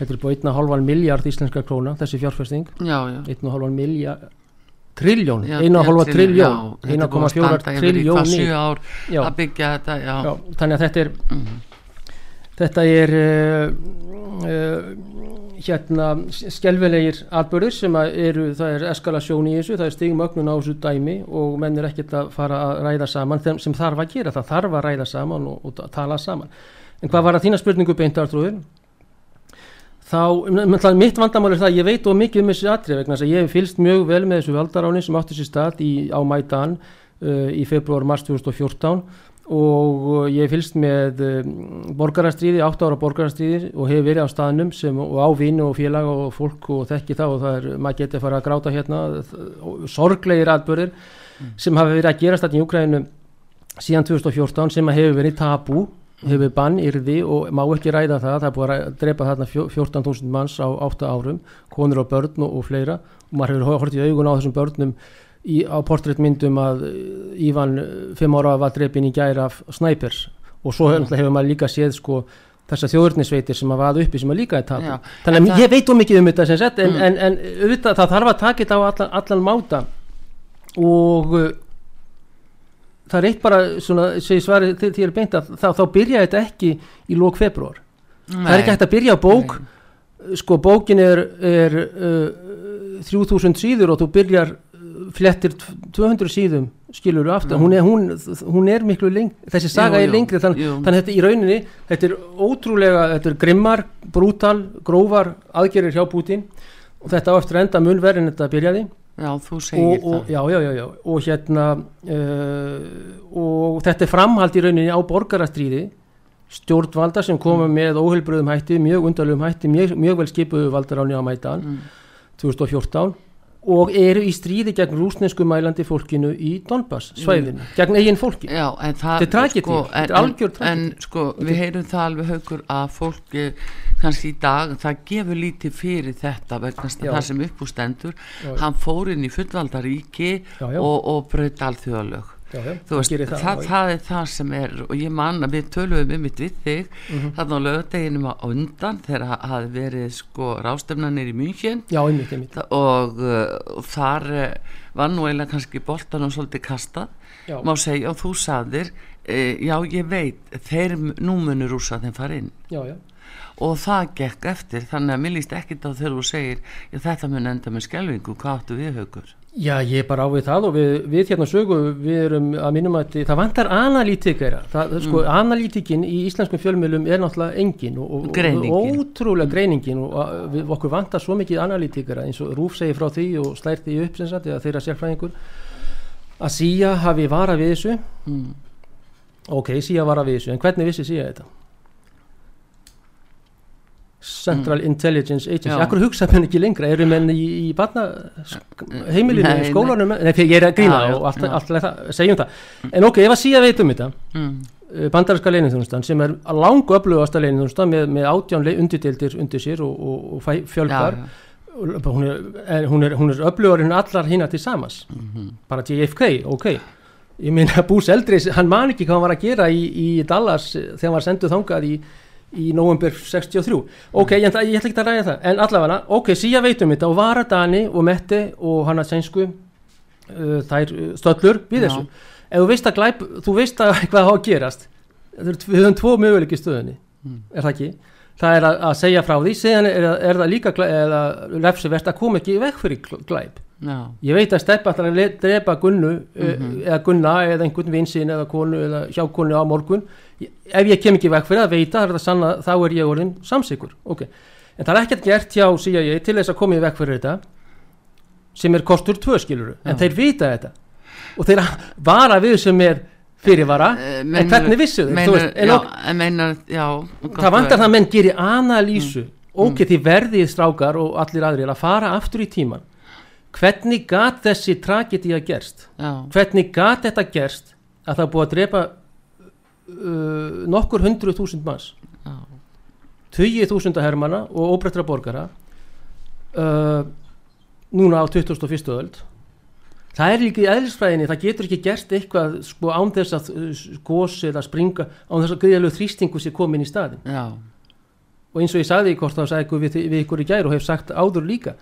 Speaker 2: þetta er búið 1,5 miljard íslenska króna þessi fjárfesting. 1,5 miljard triljón, 1,5 triljón 1,4 triljón
Speaker 1: að byggja þetta já. Já,
Speaker 2: þannig að þetta er mm -hmm þetta er uh, uh, hérna skjálfilegir atbyrður sem eru, það er eskalasjón í þessu, það er stigmögnun á þessu dæmi og menn er ekkert að fara að ræða saman þeim sem þarf að gera, það þarf að ræða saman og, og tala saman. En hvað var að þína spurningu beint aðtrúður? Þá, mitt vandamál er það að ég veit og mikið um þessi atrið vegna þess að ég hef fylst mjög vel með þessu valdaráni sem átti sér stað í, á Mædan uh, í februar-mars 2014 og ég fylgst með um, borgarastríði, 8 ára borgarastríði og hefur verið á staðnum sem, og á vinu og félag og fólk og þekki það og það er, maður getur fara að gráta hérna sorglegir atbyrðir mm. sem hafa verið að gerast þetta í Ukraínu síðan 2014 sem hefur verið tabú hefur bann yrði og má ekki ræða það það er búið að drepa þarna 14.000 manns á 8 árum, konur og börn og, og fleira og maður hefur hortið augun á þessum börnum í, á portréttmyndum að eh, Ívan eh, fimm ára var drefin í gæri af snæpers og svo mm. hefur maður líka séð sko þessar þjóðurnisveitir sem að vaða uppi sem að líka er tapur þannig að ég veit um mikið um þetta sem sett en, mm. en, en auðvitað það þarf að taka þetta á allan, allan máta og uh, það er eitt bara svona, segi svari til að beint að þá, þá byrja þetta ekki í lók februar Nei. það er ekki hægt að byrja bók Nei. sko bókin er, er uh, 3000 síður og þú byrjar flettir 200 síðum skilur þú aftur, hún er, hún, hún er miklu lengri, þessi saga jú, jú, er lengri þann, þannig þetta í rauninni, þetta er ótrúlega þetta er grimmar, brútal grófar aðgerir hjá Putin og þetta á eftir enda munverð en þetta byrjaði.
Speaker 1: Já, þú segir
Speaker 2: og, og, það. já, já, já, og hérna uh, og þetta er framhald í rauninni á borgarastríði. Stjórnvalda sem koma mm. með óheilbröðum hætti, mjög undarlegum hætti mjög, mjög vel skipuðu valdar á nýjamætan mm. 2014 og eru í stríði gegn rúsnesku mælandi fólkinu í Donbass svæðinu, mm. gegn eigin fólki.
Speaker 1: Já,
Speaker 2: þetta er trækiti, sko, þetta er algjör
Speaker 1: trækiti en sko við heyrum það alveg haugur að fólki kannski í dag það gefur lítið fyrir þetta vegna það sem uppústendur hann fór inn í fullvaldaríki og, og bröðt alþjóðalög Já, já, veist, það, það, það er það sem er og ég manna við töluðum um mitt við þig mm -hmm. þannig á lögadeginum á undan þegar það hafi verið sko rástefnanir í München. Og uh, þar uh, var nú eiginlega kannski boltan og svolítið kastað. Má segja og þú saðir uh, já ég veit þeir númunur úr að þeim fara inn.
Speaker 2: Já já.
Speaker 1: Og það gekk eftir þannig að mér líst ekkit á þegar þú segir þetta mun enda með skelvingu, hvað áttu við haugur
Speaker 2: Já, ég er bara ávið það og við, við hérna sögu, við erum að minnum að það vantar analítikera, það, mm. sko, analítikin í íslenskum fjölmjölum er náttúrulega engin og, og ótrúlega greiningin og við, okkur vantar svo mikið analítikera eins og Rúf segir frá því og slært því upp sem sagt, eða þeirra sérfræðingur að Sía hafi vara við þessu, mm. ok, Sía vara við þessu, en hvernig vissi Sía þetta? Central mm. Intelligence Agency. Akkur hugsa mér ekki lengra, eru menn í, í barna heimilinu, nei, skólanum? Nei, nei, ég er að grína og allt, allt, allt segjum það, en ok, ef að síða veitum þetta mm. Eh, bandarinska leiniþjónustan sem er langu öflugasta leiniþjónustan með, með átján undirdeildir undir sér og, og, og fjölgar. Ja, ja. hún er, er, er öflugarinn allar hína til samans mm -hmm. bara JFK, ok. Ég minna Bús Eldris, hann man ekki hvað hann var að gera í, í Dallas þegar hann var senduð þangað í í november 63 ok, ég, ég ætla ekki að ræða það en allavega, ok, síðan veitum við þetta og Varadani og Mette og hann að sænsku uh, þær uh, stöllur við þessu. Ef þú veist að glæp, þú veist að hvað hafa gerast við höfum tvo möguleiki stöðunni mm. er það ekki? Það er að, að segja frá því, segjan er, er það líka eða refsivert að koma ekki vekk fyrir glæp Já. ég veit að steppa ætlar að drepa Gunnu mm -hmm. eða Gunna eða einhvern vinsin eða konu eða hjákonu á morgun ef ég kem ekki vekk fyrir að veita er sanna, þá er ég orðin samsikur okay. en það er ekkert gert hjá CIA til þess að koma í vekk fyrir þetta sem er kostur tvö skiluru Já. en þeir vita þetta og þeir vara við sem er fyrirvara menur, en hvernig vissu þau það vantar það að menn gerir analýsu mm. ok, mm. því verðið strákar og allir aðrir að fara aftur í tíman hvernig gat þessi tragedi að gerst Já. hvernig gat þetta gerst að það búið að drepa uh, nokkur hundru þúsund manns tögið þúsunda hermana og óbrettra borgara uh, núna á 2001. öld það er líka í eðlisfræðinni það getur ekki gerst eitthvað sko, án þess að uh, gósi eða springa án þess að greiðalegu þrýstingu sé komin í staðin Já. og eins og ég sagði í hvort þá sagði við, við ykkur í gæri og hef sagt áður líka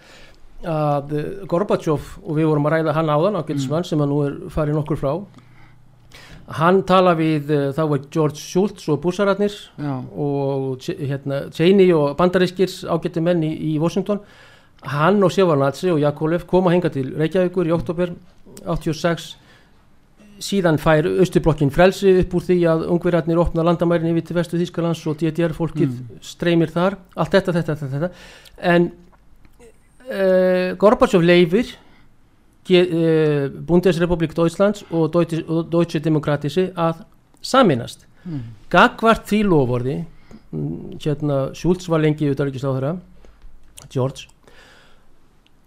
Speaker 2: að Gorbachev og við vorum að ræða hann áðan ágætismann mm. sem að nú er farið nokkur frá hann tala við eh, þá var George Shultz og Bussararnir og hérna, Cheney og bandarískirs ágætti menn í, í Washington. Hann og Sjevarnatsi og Jakolev koma að henga til Reykjavíkur í oktober 86 síðan fær Östublokkin frelsi upp úr því að ungverjarnir opna landamærin yfir til vestu Þískalands og DDR fólkið mm. streymir þar. Allt þetta, þetta, þetta, þetta. En uh, Gorbachev leifir uh, Bundesrepublik Deutschlands og Deutsche, Demokratische að saminast mm. gagvart því lofvorði hérna Schultz var lengi þeirra George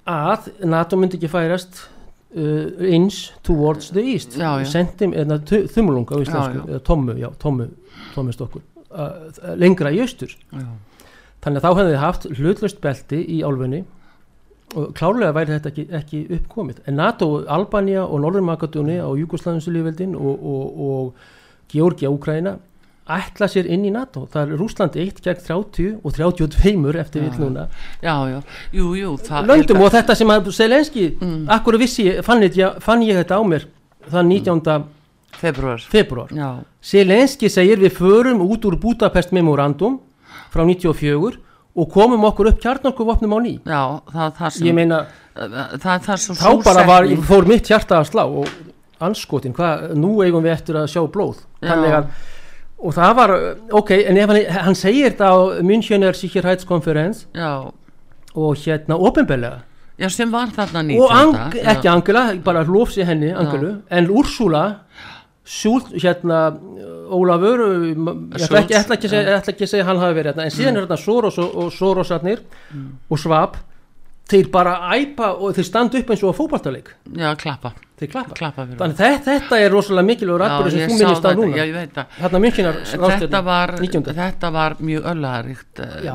Speaker 2: að NATO myndi ekki færast uh, inch towards the east. Þumulung á íslensku eða tommu, já, tommu tommustokkur, uh, lengra í austur. Já. þannig að þá hefði þið haft hlutlust belti í álfunni og klárlega væri þetta ekki, ekki uppkomið. En NATO, Albania og Norður-Makadóni á Jugosláðinsulífveldin og, og, og Georgia, Úkraina ætla sér inn í NATO. Það er Rúsland 1 gegn 30 og 32 eftir vill núna.
Speaker 1: Já, já, jú, jú
Speaker 2: Löndum og þetta sem að Selenski mm. akkur vissi, fann ég, fann ég þetta á mér það 19.
Speaker 1: februar,
Speaker 2: februar. Selenski segir við förum út úr Budapest memorandum frá 94 og komum okkur upp kjarnarkuvopnum á ný.
Speaker 1: Já, það, það sem
Speaker 2: ég meina,
Speaker 1: það,
Speaker 2: þá bara var, fór mitt hjarta að slá og anskotin, hvað, nú eigum við eftir að sjá blóð. Að og það var, ok, en ef hann, hann segir þetta á Münchener Sicherheitskonferenz og hérna ofinbellega
Speaker 1: Já, sem var þarna
Speaker 2: nýtt og ang, ekki Angela, bara hlófsi henni Angelu, en Úrsula Sjúl, hérna Ólafur, ég ætla ekki, ekki, ætla ekki að segja hann hafi verið hérna, en síðan mm. er hérna Soros og, og Sorosarnir mm. og Svab þeir bara æpa og þeir standa upp eins og að fókbaltaleik
Speaker 1: já, klappa,
Speaker 2: klappa. klappa þannig þetta, þetta er rosalega mikilvægur atbyrður sem þú minnist að núna.
Speaker 1: þarna mjögkinar þetta var, þetta var mjög öllaríkt
Speaker 2: eh,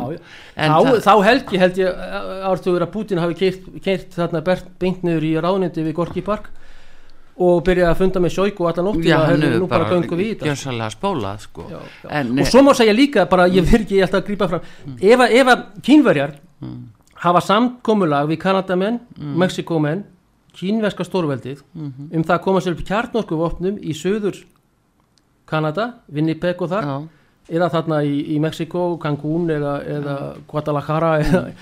Speaker 2: þá, þá held ég held ég ártuður að Putin hafi keirt þarna Bert Binkniður í ráðnindi við Gorki Park og byrjaði að funda með sjóiku allan óttíma
Speaker 1: og hefur nú bara göngu við spólað, sko.
Speaker 2: já, já. En, og svo má segja líka bara ég virki alltaf að grípa fram mm. ef að kínverjar mm hafa samkomulag við Kanadamenn, mm. Mexikomenn kínverska stórveldið mm -hmm. um það að koma sér upp kjarnorkuvopnum í söður Kanada, Winnipeg og þar Já. eða þarna í, í Mexiko, Cancún eða, eða Guadalajara mm. eða,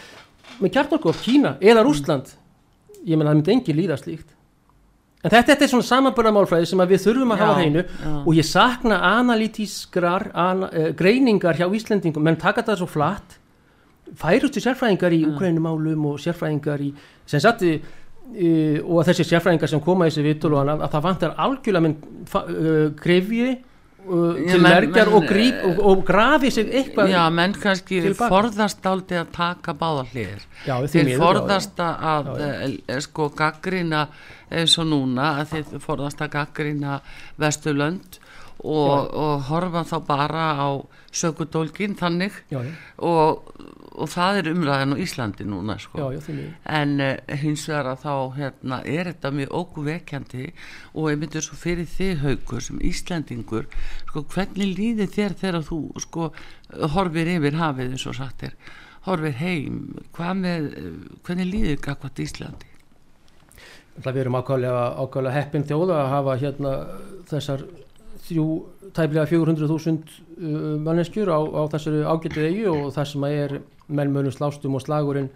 Speaker 2: með kjarnorkuvopn, Kína eða Rúsland ég menna það myndi engi líða slíkt en þetta, þetta er svona samanbörðamálfræði sem við þurfum að já, hafa hreinu og ég sakna analítískrar an, uh, greiningar hjá Íslendingum. Menn taka þetta svo flatt. Færustu sérfræðingar í Ukrænumálum og sérfræðingar í sem satti uh, og þessi sérfræðingar sem koma í þessi vittul og að það vantar algjörlega minn uh, grefji Uh, til ja, merkjar og, gríp, og, og grafi sig eitthvað
Speaker 1: já, menn kannski forðast áldi að taka báða hlir þeir forðast að já, já. Eh, sko gaggrina eins og núna að þeir forðast að gaggrina Vesturlönd og, og horfa þá bara á sökudólgin þannig og og það er umræðan á Íslandi núna sko.
Speaker 2: já, já,
Speaker 1: en uh, hins vegar að þá hérna, er þetta mjög óguvekjandi og ég myndur svo fyrir þig haugur sem Íslandingur sko, hvernig líði þér þegar þú sko, horfir yfir hafið eins og sagt er horfir heim? Með, hvernig líði þér gagvat Íslandi?
Speaker 2: Það við erum ákvæmlega, ákvæmlega heppin þjóða að hafa hérna þessar þrjú tæplega 400.000 uh, manneskjur á, á þessari ágættu eigi og það sem að er mennmönum slástum og slagurinn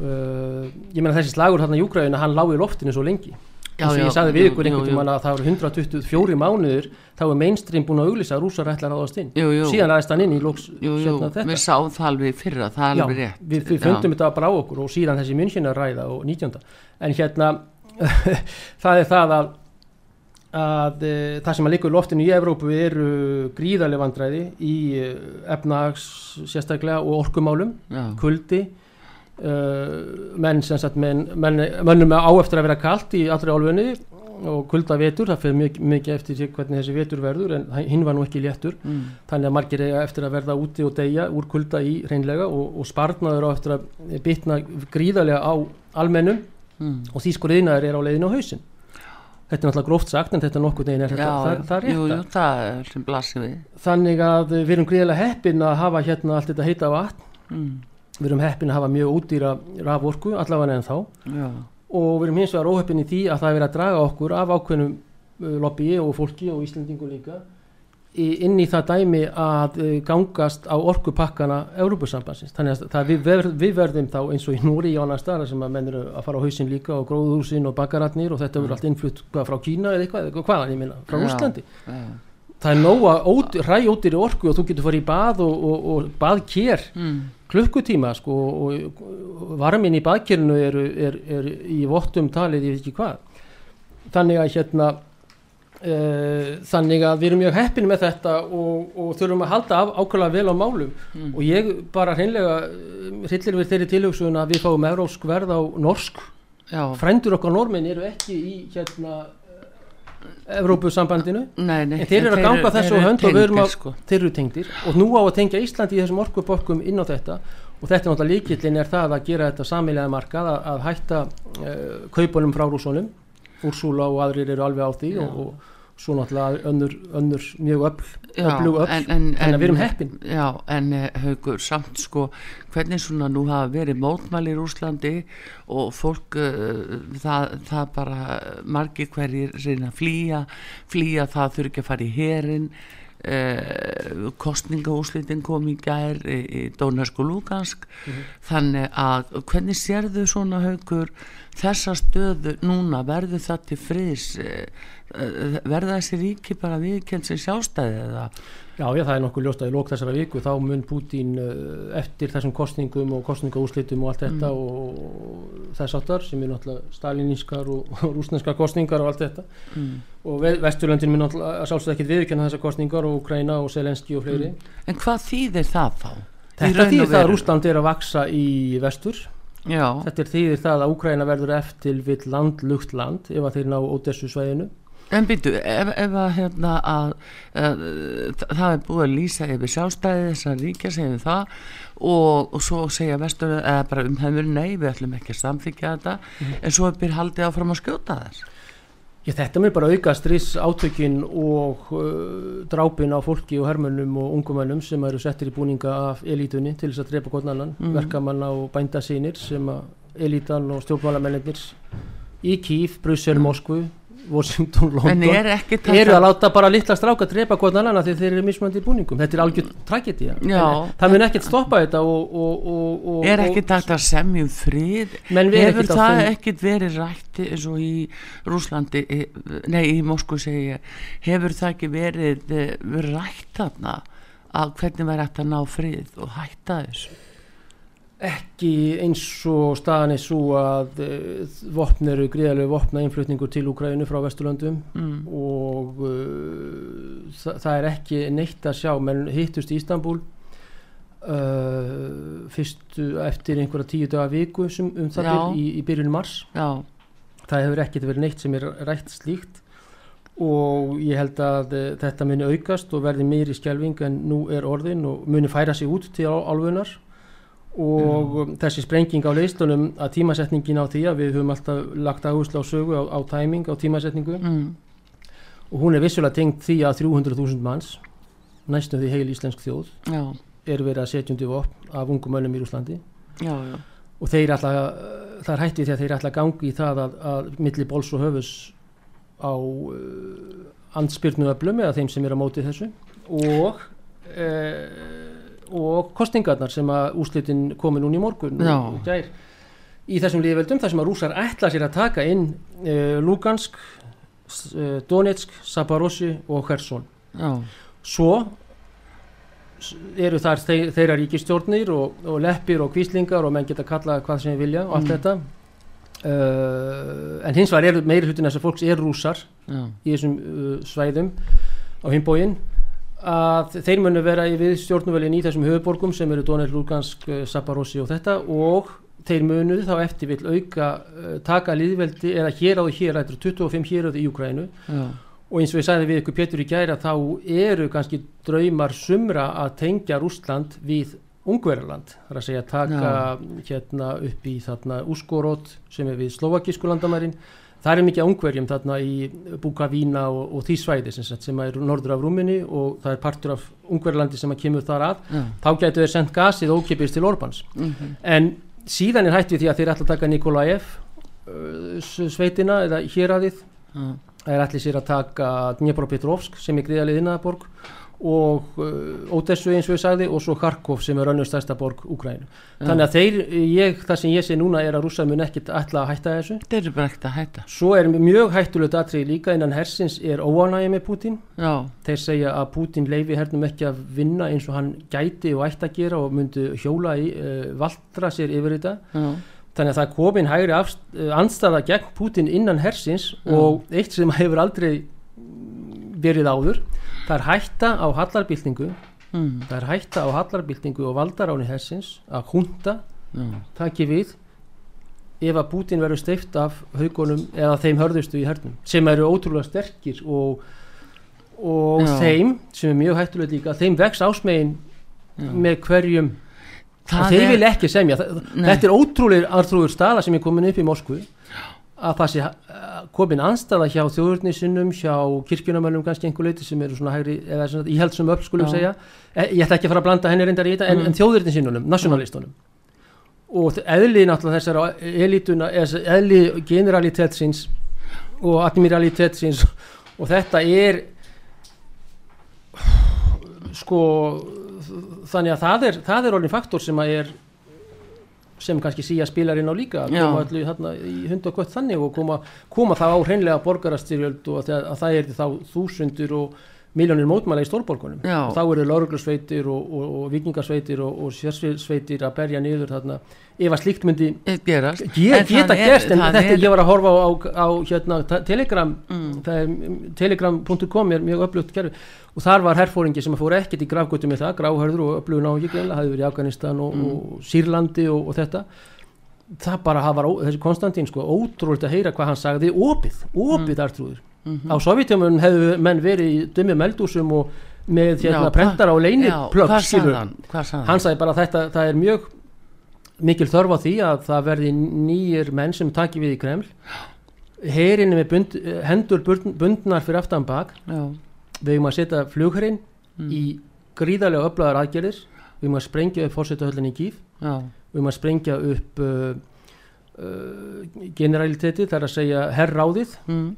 Speaker 2: uh, ég menna þessi slagur hérna í Júgræðina hann lág í loftinu svo lengi. Já, eins og ég sagði við ykkur einhvern tíma að það voru 124 mánuður þá er mainstream búin að auglýsa að rúsa rætlar áðast inn. Jú, jú. síðan aðeins hann inn í lóks
Speaker 1: við sáum það alveg fyrra, það er alveg rétt.
Speaker 2: við, við fundum þetta bara á okkur og síðan þessi Münchina ræða og 19. en hérna það er það að að e, það sem að líka í loftinu í Evrópu eru gríðarlega vandræði í eh, efnags sérstaklega og orkumálum, Já. kuldi uh, menn sem sagt menn, menn, mennum á eftir að vera kallt í allri álfunni og kulda vetur, það fyrir mikið, mikið eftir hvernig þessi vetur verður en hinn var nú ekki léttur mm. þannig að margir eiga eftir að verða úti og deyja úr kulda í hreinlega og, og sparnaður á eftir að bitna gríðarlega á almennum mm. og því skurðinaður er á leiðinu á hausin þetta er náttúrulega gróft sagt en þetta er nokkuð neginn það, það er rétt.
Speaker 1: jú, jú, það er sem blasir við.
Speaker 2: Þannig að við erum gríðilega heppin að hafa hérna allt þetta heita vatn. Mm. við erum heppin að hafa mjög útýra raforku allavega en þá Já. og við erum hins vegar óheppin í því að það er verið að draga okkur af ákveðnum uh, lobbyi og fólki og Íslandingu líka inn í það dæmi að eh, gangast á orkupakkana Európusambansins, þannig að við, ver, við verðum þá eins og í Núri í annar staðar sem að menn eru að fara á hausin líka og gróðhúsin og bakaratnir og þetta verður allt innflutt frá Kína eða eitthvað, eitthvað hvaðan ég minna, frá Úslandi það er nóga ræjóttir í orku og þú getur farið í bað og, og, og baðkér mm. klukkutíma sko og varmin í baðkérinu er, er, er í vottum talið, ég veit ekki hvað. Þannig að hérna þannig að við erum mjög heppin með þetta og, og þurfum að halda af, ákveðlega vel á málum.
Speaker 1: Mm.
Speaker 2: og ég bara hreinlega hryllir við þeirri tilhugsun að við fáum európsk verð á norsk.
Speaker 1: Já,
Speaker 2: frændur okkar normin eru ekki í hérna Evrópusambandinu.
Speaker 1: Nei, nei.
Speaker 2: En þeir eru að ganga þessu hönd og við erum að
Speaker 1: sko.
Speaker 2: þeir eru tengdir. Og nú á að tengja Ísland í þessum orkuborkum inn á þetta. Og þetta er náttúrulega líkillin er það að gera þetta samilega markað að, að hætta uh, kaupunum frá rúsunum Úrsúla og aðrir eru alveg á því og, og svo náttúrulega önnur, önnur mjög öll, öflug öll
Speaker 1: en, en,
Speaker 2: að við erum heppin.
Speaker 1: Já, en uh, haugur, samt sko hvernig svona nú hafa verið mótmæli í Rúslandi og fólk uh, það, það bara margir hverjir reyna að flýja flýja það þurfi ekki að fara í herin uh, kostningaúslitin kom í gær í, í Dónarsk og Lugansk. Þannig að hvernig sérðu svona haugur þessa stöðu núna? Verður það til friðs? Uh, uh, verða þessi ríki bara viðkjönd sem sjálfstæði eða
Speaker 2: Já, já, það er nokkuð ljóst að í lók þessara viku þá mun Pútín uh, eftir þessum kostningum og kostningaúslitum og allt þetta og þess áttar sem er náttúrulega stalinískar og, og rúsneskar kostningar og allt þetta
Speaker 1: mm.
Speaker 2: og Ve- Vesturlöndin mun náttúrulega að sjálfsögða ekkit viðurkenna þessar kostningar og Ukraina og Selenski og fleiri
Speaker 1: En hvað þýðir það þá?
Speaker 2: Þetta þýðir það að? Rúsland er að vaksa í vestur
Speaker 1: Já,
Speaker 2: Þetta þýðir það að Ukraina verður eftir við landlugt land ef að þeir ná Odessu svæðinu
Speaker 1: en býtu, ef, ef að hérna að, að það er búið að lýsa yfir sjálfstæði þessar ríkja segjum það og, og svo segja vestur eða bara um hefur nei, við ætlum ekki að samþykja þetta en svo er byrð haldið áfram að skjóta þess.
Speaker 2: Já, þetta mun bara auka strís átökin og uh, drápin á fólki og hermönnum og ungumönnum sem eru settir í búninga af elítunni til þess að drepa annan,
Speaker 1: Mm.
Speaker 2: verkamanna og bændasínir sem að elítan og stjórnmálamennir í Kíf, Brussel, Moskvu, Washington, London.
Speaker 1: Er
Speaker 2: eru að láta bara litla stráka drepa hvern annan af því þeir eru mismöndi í búningum. Þetta er algjör. En Það mun ekkert stoppa þetta og... og, og, og
Speaker 1: er ekki
Speaker 2: og,
Speaker 1: takt að semja um frið? Hefur
Speaker 2: ekkert
Speaker 1: það ekkit verið rætt eins og í Rúslandi nei í Moskvu segi ég? Hefur það ekki verið, eh, verið rætt þarna að hvernig væri hægt að ná frið og hætta þessu
Speaker 2: ekki eins og staðan er svo að uh, vopn eru gríðarlega vopna innflutningur til Úkrænu frá Vesturlöndum
Speaker 1: mm.
Speaker 2: og uh, það, það er ekki neitt að sjá. Menn hittust í Ístanbúl uh, fyrstu eftir einhverja tíu daga viku sem, um það bil í, í byrjun mars.
Speaker 1: Já,
Speaker 2: það hefur ekkert verið neitt sem er rætt slíkt og ég held að þetta muni aukast og verði meiri skjálfing en nú er orðin og muni færa sig út til ál- álfunar og um, þessi sprenging á leistunum að tímasetningin á því að við höfum alltaf lagt áherslu á sögu á, á tæming, á tímasetningu.
Speaker 1: Mm.
Speaker 2: og hún er vissulega tengt því að 300.000 manns næstum því heil íslensk þjóð
Speaker 1: já,
Speaker 2: er verið að setja undir vopn af ungum mönnum í Rúslandi
Speaker 1: já, já.
Speaker 2: Og þeir alltaf, það er hætt við því að þeir alltaf gangi í það að, að milli bóls og höfus á uh, andspyrnu öflum eða þeim sem er á móti þessu. Og uh, og kostingarnar sem að úslitin komi núna í morgun gær. Í þessum liðveldum þar sem að rúsar ætla sér að taka inn uh, Lugansk uh, Donetsk, Saparossi og Kherson. Svo eru þar þe þeirra ríkistjórnir og, og leppir og kvíslingar og menn geta kallað hvað sem vilja og allt
Speaker 1: Mm.
Speaker 2: þetta. Uh, en hins vegar meiri hlutin þess að fólks er rúsar
Speaker 1: já,
Speaker 2: í þessum uh, svæðum á himbóin að þeir munu vera í við stjórnuvölin í þessum höfuborgum sem eru Donetsk, Lugansk, uh, Saparossi og þetta og þeir munu þá eftir vill auka uh, taka líðveldi eða hér áður hér, eru 25 hér í Ukrænu
Speaker 1: já,
Speaker 2: og eins og ég sagði við ykkur Pétur í gæra þá eru kannski draumar sumra að tengja Rússland við Ungverjaland, þar að segja taka hérna upp í þarna Úskorót sem er við Slovakísku landamærin það er mikið af Ungverjum þarna í Bukavína og, og því svæði sem, sem er norður af Rúminni og það er partur af Ungverjalandi sem kemur þar að.
Speaker 1: Já.
Speaker 2: þá getur þeir sendt gasið ókipis til Orbans
Speaker 1: Mm
Speaker 2: en síðan er hætt við því að þeir ætla að taka Nikolaev uh, sveitina eða héraðið.
Speaker 1: Já.
Speaker 2: Það er allir sér að taka Dnepropetrovsk sem er gríðalið innaðaborg og uh, Odessu eins og ég sagði og svo Kharkov sem er önnur stærsta borg Úgrænu. Þannig að þeir, ég, það sem ég sé núna er að rússar mun ekkit ætla að hætta þessu.
Speaker 1: Þeir eru bara ekkert að hætta
Speaker 2: Svo er mjög hættulegt atrið líka innan hersins er óanægi með Putin.
Speaker 1: Já,
Speaker 2: Þeir segja að Putin leifi hernum ekki að vinna eins og hann gæti og ætti að gera og myndi hjóla í, uh, valtra sér yfir þetta.
Speaker 1: já,
Speaker 2: Þannig að það komin hægri afst- eh, andstaða gegn Putin innan hersins
Speaker 1: Já.
Speaker 2: og eitt sem hefur aldrei verið áður. Það er hætta á hallarbyltingu.
Speaker 1: Mm,
Speaker 2: það er hætta á hallarbyltingu og valdaráni hersins að húnda
Speaker 1: já,
Speaker 2: taki við ef að Putin verður steift af haugunum eða þeim hörðustu í hernum sem eru ótrúlega sterkir og, og
Speaker 1: Já.
Speaker 2: þeim sem er mjög hættulegt líka þeim vex ásmegin
Speaker 1: já.
Speaker 2: með hverjum.
Speaker 1: Það
Speaker 2: þeir
Speaker 1: er-
Speaker 2: vil ekki semja.
Speaker 1: Nei.
Speaker 2: þetta er ótrúlega artrúður staða sem er komin upp í Moskvu að það sé uh, komin anstæða hjá þjóðurnisunum hjá kirkjunamönnum kannski einhver leiti sem eru svona hægri eða svona íhaldsum upp skulum
Speaker 1: Já.
Speaker 2: segja e, ég ætla ekki að fara að blanda henni reyndar í þetta en,
Speaker 1: Mm.
Speaker 2: en þjóðurnisunum, nationalistunum og þ- eðli náttúrulega þessara elituna, eða eðli generalitetsins og admiralitetsins og þetta er sko þannig að það er, er orðin faktor sem að er sem kannski síja spilar inn á líka koma allir hérna í hund og gott þannig og koma, koma það á hreinlega borgarastyrjöld og að, það- að það er þá þúsundur og miljónir mótmæla í stórborgunum.
Speaker 1: Já.
Speaker 2: og þá eru lauruglusveitir og, og, og vikingasveitir og, og sérsveitir að berja niður þarna ef að slíkt myndi
Speaker 1: En
Speaker 2: geta
Speaker 1: er-
Speaker 2: gerst en þetta
Speaker 1: er-
Speaker 2: ég var að horfa á, á, á hérna, te- telegram.
Speaker 1: Mm,
Speaker 2: telegram.com er mjög öflugt gerfi og þar var herfóringi sem fór ekkert í grafgötu með það, gráhörður og öflugun á ekki greinlega, hafði verið í Afganistan og,
Speaker 1: Mm.
Speaker 2: og Sýrlandi og, og þetta það bara hafa þessi Konstantín sko ótrúlega að heyra hvað hann sagði opið, opið mm. artrúður
Speaker 1: Mhm.
Speaker 2: á Sovjetjömun hefðu menn verið í dömi meldúsum og með hérna
Speaker 1: hvað sagði
Speaker 2: skilur.
Speaker 1: hann?
Speaker 2: Hann sagði bara þetta, það er mjög mikil þörf á því að það verði nýjir menn sem taki við í Kreml herinni með bund, hendur bund, bundnar fyrir aftan bak
Speaker 1: Já,
Speaker 2: við höfum að setja flugherinn
Speaker 1: Mm.
Speaker 2: í gríðarlega öflaðar aðgerðir. Við höfum að sprengja upp fórsetahöllinni í Kíf
Speaker 1: já,
Speaker 2: við höfum að sprengja upp uh, uh, generaliteti þar að segja herráðið
Speaker 1: mm,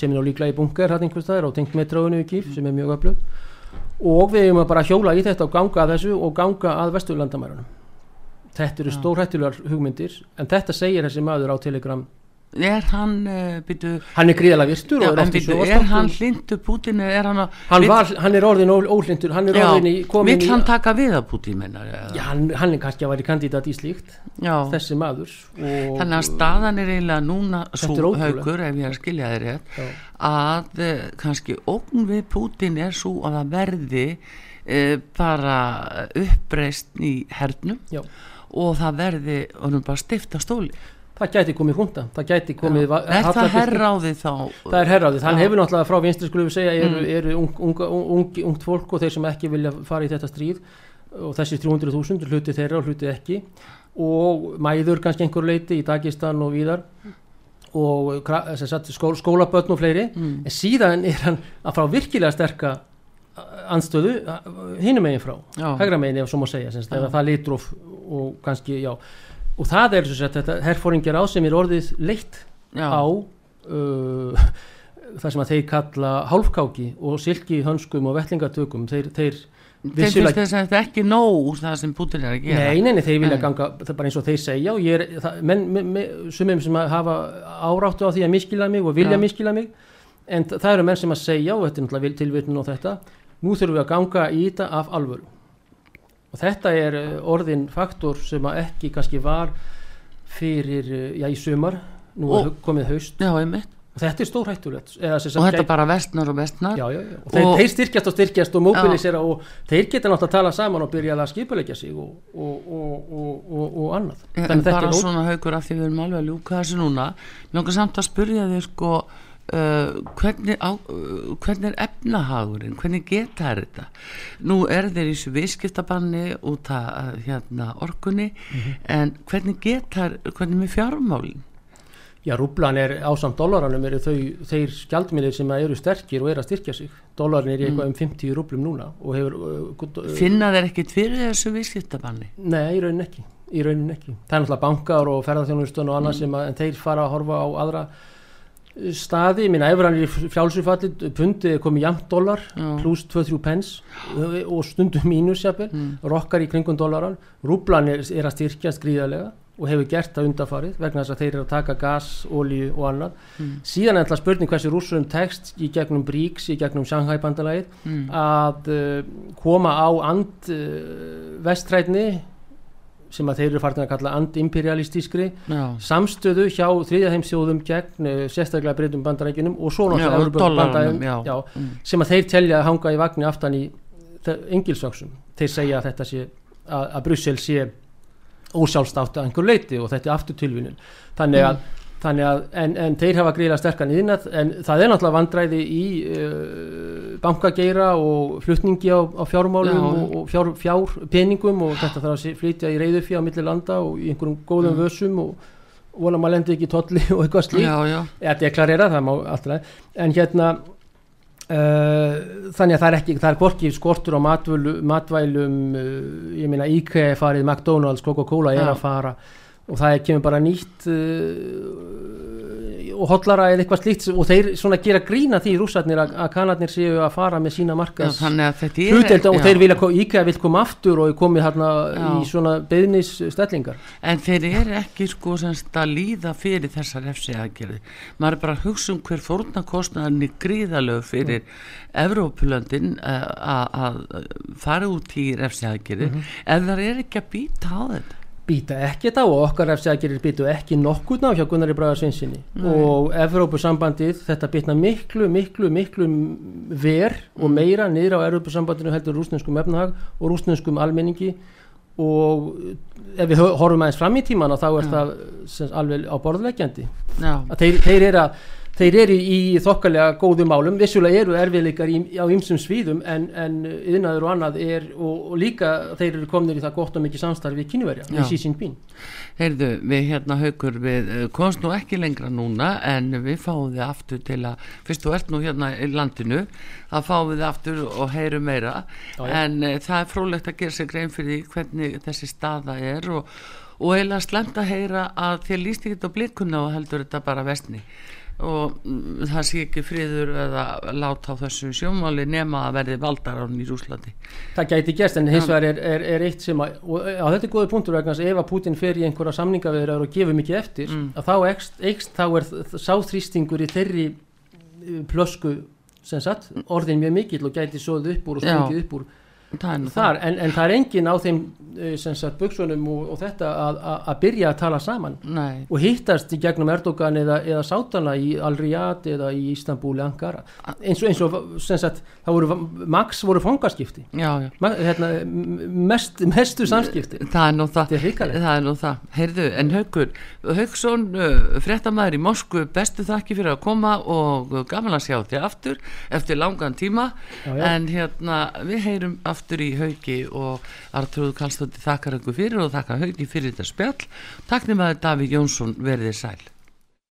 Speaker 2: sem er líklega í bunker hann einhvers staðar á tengt metróinu í Kíf sem er mjög öflug og við höfum að bara hjóla í þetta og ganga að þessu og ganga að vesturlandamærunum. Þetta eru
Speaker 1: Já.
Speaker 2: stórhættulegar hugmyndir en þetta segir þessi maður á Telegram
Speaker 1: er hann uh, byrju,
Speaker 2: hann er gríðarlega virtur
Speaker 1: já,
Speaker 2: er
Speaker 1: byrju, er hann hlindu Putin er hann að
Speaker 2: hann,
Speaker 1: vill-
Speaker 2: var, hann er orðin ó- óhlindur hann er
Speaker 1: já,
Speaker 2: orðin í komin
Speaker 1: vill
Speaker 2: í
Speaker 1: hann taka við að Putin mennar
Speaker 2: já, hann, hann er kannski að væri kandidat í slíkt
Speaker 1: já.
Speaker 2: þessi maður og,
Speaker 1: þannig að staðan er eiginlega núna svo haugur ef ég er að skilja þér rétt að uh, kannski ógn við Putin er svo að það verði uh, bara uppreist í hernum
Speaker 2: já.
Speaker 1: og það verði bara stifta stóli
Speaker 2: það gæti komið húnda það gæti komið va-
Speaker 1: er það herráði þá
Speaker 2: það er herráðið, hann
Speaker 1: Já.
Speaker 2: hefur náttúrulega frá vinstri skulum segja eru,
Speaker 1: Mm.
Speaker 2: eru ung, unga, ung, ungt fólk og þeir sem ekki vilja fara í þetta stríð og þessi 300.000 hluti þeirra og hluti ekki og mæður kannski einhver leiti í Dagestan og víðar og sagt, skól, skólabötn og fleiri
Speaker 1: Mm.
Speaker 2: en síðan er hann að fá virkilega sterka anstöðu hinum megin frá
Speaker 1: Já.
Speaker 2: hægra megin ef svo má segja
Speaker 1: Já.
Speaker 2: ef það litróf og kannski já og það er sem sagt, þetta herfóringjar á sem er orðið leitt
Speaker 1: já,
Speaker 2: á uh, það sem að þeir kalla hálfkáki og silki hönskum og vettlingatökum. Þeir, þeir
Speaker 1: þeim finnst þess að þetta er ekki nóg úr það sem Putin er að gera.
Speaker 2: Nei, nei, nei, þeir vilja ganga, það er bara eins og þeir segja og ég er, það, menn, menn, menn sumum sem hafa áráttu á því að miskila mig og vilja
Speaker 1: Já.
Speaker 2: miskila mig en það eru menn sem að segja og þetta er náttúrulega tilvitnun og þetta nú þurfum við að ganga í þetta af alvöru og þetta er eh, orðin faktor sem að ekki kannski var fyrir, eh, já, í sumar. Nú
Speaker 1: Og-
Speaker 2: komið haust.
Speaker 1: Já,
Speaker 2: og þetta er stórhættulegt
Speaker 1: og þetta
Speaker 2: gæti-
Speaker 1: bara vestnar og vestnar
Speaker 2: já, já, já. og þeir,
Speaker 1: Og-
Speaker 2: þeir styrkjast og styrkjast og mobilisera og þeir geta náttúrulega að tala saman og byrja að skipulegja sig og, og, og, og, og, og annað.
Speaker 1: En
Speaker 2: að
Speaker 1: bara
Speaker 2: ó-
Speaker 1: svona haugur af því við erum alveg að ljúka þessu núna. Mér langar samt að spyrja þig sko Uh, hvernig, á, uh, hvernig er efnahagurinn? Hvernig geta er þetta? Nú er þeir í þessu viðskiptabanni út af uh, hérna, orkunni
Speaker 2: Mhm.
Speaker 1: en hvernig geta er hvernig með fjármálin?
Speaker 2: Já, rúblan er ásamt dólaranum eru þau, þeir skjaldmiðlir sem eru sterkir og eru að styrkja sig. Dólarin er í eitthvað um 50 rúblum núna hefur uh,
Speaker 1: finna þeir ekkit fyrir þessu viðskiptabanni?
Speaker 2: Nei, í raunin ekki. Í raunin ekki, það er náttúrulega bankar og ferðarþjónustun og annað sem að en þeir fara að horfa á aðra staði, minna efran er í frjálsufalli pundið komið jamt dólar pluss 2-3 pens og stundum mínus jafnvel
Speaker 1: Mm.
Speaker 2: rokkar í kringum dólaran rúblan er, er að styrkjast gríðarlega og hefur gert það undarfarið vegna þess að þeir eru að taka gas, olíu og annað
Speaker 1: Mm.
Speaker 2: síðan er alltaf spurning hversu rússurum tekst í gegnum BRICS, í gegnum Shanghai bandalagið
Speaker 1: mm.
Speaker 2: að uh, koma á and uh, vestrætni sem að þeir eru farin að kalla antimperialistískri
Speaker 1: Já.
Speaker 2: samstöðu hjá þriðjaheimsjóðum gegn uh, sérstaklega breytum bandarækjunum og svo náttúrulega
Speaker 1: Mm.
Speaker 2: sem að þeir telja að hanga í vagni aftan í engilsöksum þeir segja að þetta sé að, að Brussel sé ósjálfstátt að einhver leiti og þetta er aftur tilvinun þannig að, þannig að en, en þeir hafa gríðlega sterkan yðnað en það er náttúrulega vandræði í uh, bankageira og flutningi á, á fjármálum
Speaker 1: Já.
Speaker 2: og, og fjár, fjár peningum og þetta þarf að flytja í reyðufí á milli landa og í einhverjum góðum
Speaker 1: Mm.
Speaker 2: vössum og vona maður lendi ekki í tolli og eitthvað
Speaker 1: já,
Speaker 2: eða deklarera, það má alltaf en hérna uh, þannig að það er ekki, það er hvorki skortur á matvælu, matvælum uh, ég meina IKEA farið, McDonalds, Coca-Cola er að fara og það er kemur bara nýtt uh, og hotlara eða eitthvað slíkt og þeir svona gera grína því rússarnir að, að kanarnir séu að fara með sína markas
Speaker 1: þannig að þetta er
Speaker 2: hluteld og
Speaker 1: já.
Speaker 2: þeir vilja, ko- IKEA vil koma aftur og komi hérna í svona beðnis stellingar
Speaker 1: En þeir eru ekki sko semst að líða fyrir þessar refsi aðgerði. Maður er bara að hugsa um hver fórnarkostnaðan er gríðalög fyrir Evrópulöndin uh, að fara út í refsi aðgerði ef það er ekki að býta á þetta.
Speaker 2: Býta ekkert á og okkar efsækjarir býtu ekki nokkurn á hjá Gunnari Braga Svinsinni og Evrópusambandið þetta bitna miklu, miklu, miklu ver og meira niður á Evrópusambandinu heldur rúsnenskum efnahag og rúsnenskum almenningi. Og ef við horfum aðeins fram í tíman þá er það sem, alveg á borðleggjandi.
Speaker 1: Já,
Speaker 2: að þeir, þeir eru að Þeir eru í þokkalega góðum málum, vissulega eru erfiðleikar í, á ymsum svíðum en, en yðnaður og annað er og, og líka þeir eru komnir í það gott og mikið samstarfi við kynverja, við Xi Jinping.
Speaker 1: heyrðu, við hérna haukur við uh, komst nú ekki lengra núna en við fáum þið aftur til að fyrst þú ert nú hérna í landinu að fáum við aftur og heyrum meira.
Speaker 2: Já,
Speaker 1: en uh, það er frólægt að gera sig grein fyrir hvernig þessi staða er og, og eiginlega slemt að heyra að þér líst ekki á blikuna og heldur þetta bara vestni og mm, það sé ekki friður eða láta á þessu sjómáli nema að verði valdar án í Rúslandi
Speaker 2: Það gæti gerst en hins vegar er, er, er eitt sem að, á þetta er góði punktur vegna ef að Putin fer í einhverja samningaveður og gefur mikið eftir,
Speaker 1: Mm.
Speaker 2: að þá ekst, ekst þá er sáþrýstingur í þeirri plösku sem sagt, orðin mjög mikill og gæti svoð upp úr og stungið upp úr
Speaker 1: nú
Speaker 2: þar, en, en það er engin á þeim sem sagt buksunum og, og þetta að, að, að byrja að tala saman.
Speaker 1: Nei,
Speaker 2: og hittast í gegnum Erdogan eða, eða Sátana í Al-Riyadh eða í Istanbul eða Ankara. Eins og, eins og sem sagt, það voru max voru fangaskipti.
Speaker 1: Já, já.
Speaker 2: Ma- hérna, mest, mestu samskipti.
Speaker 1: Það er nú það,
Speaker 2: er
Speaker 1: það er nú það, heyrðu, en Haukur, Hauksson, uh, fréttamaður í Moskvu, bestu þakki fyrir að koma og gaman að sjá þig aftur eftir langan tíma,
Speaker 2: Já, já.
Speaker 1: en hérna, við heyrum aftur í Hauki og Artrúð Kallstótti þakkar ykkur fyrir og þakkar Hauki fyrir þetta spjall, takk nema Davíð Jónsson verðið sæl.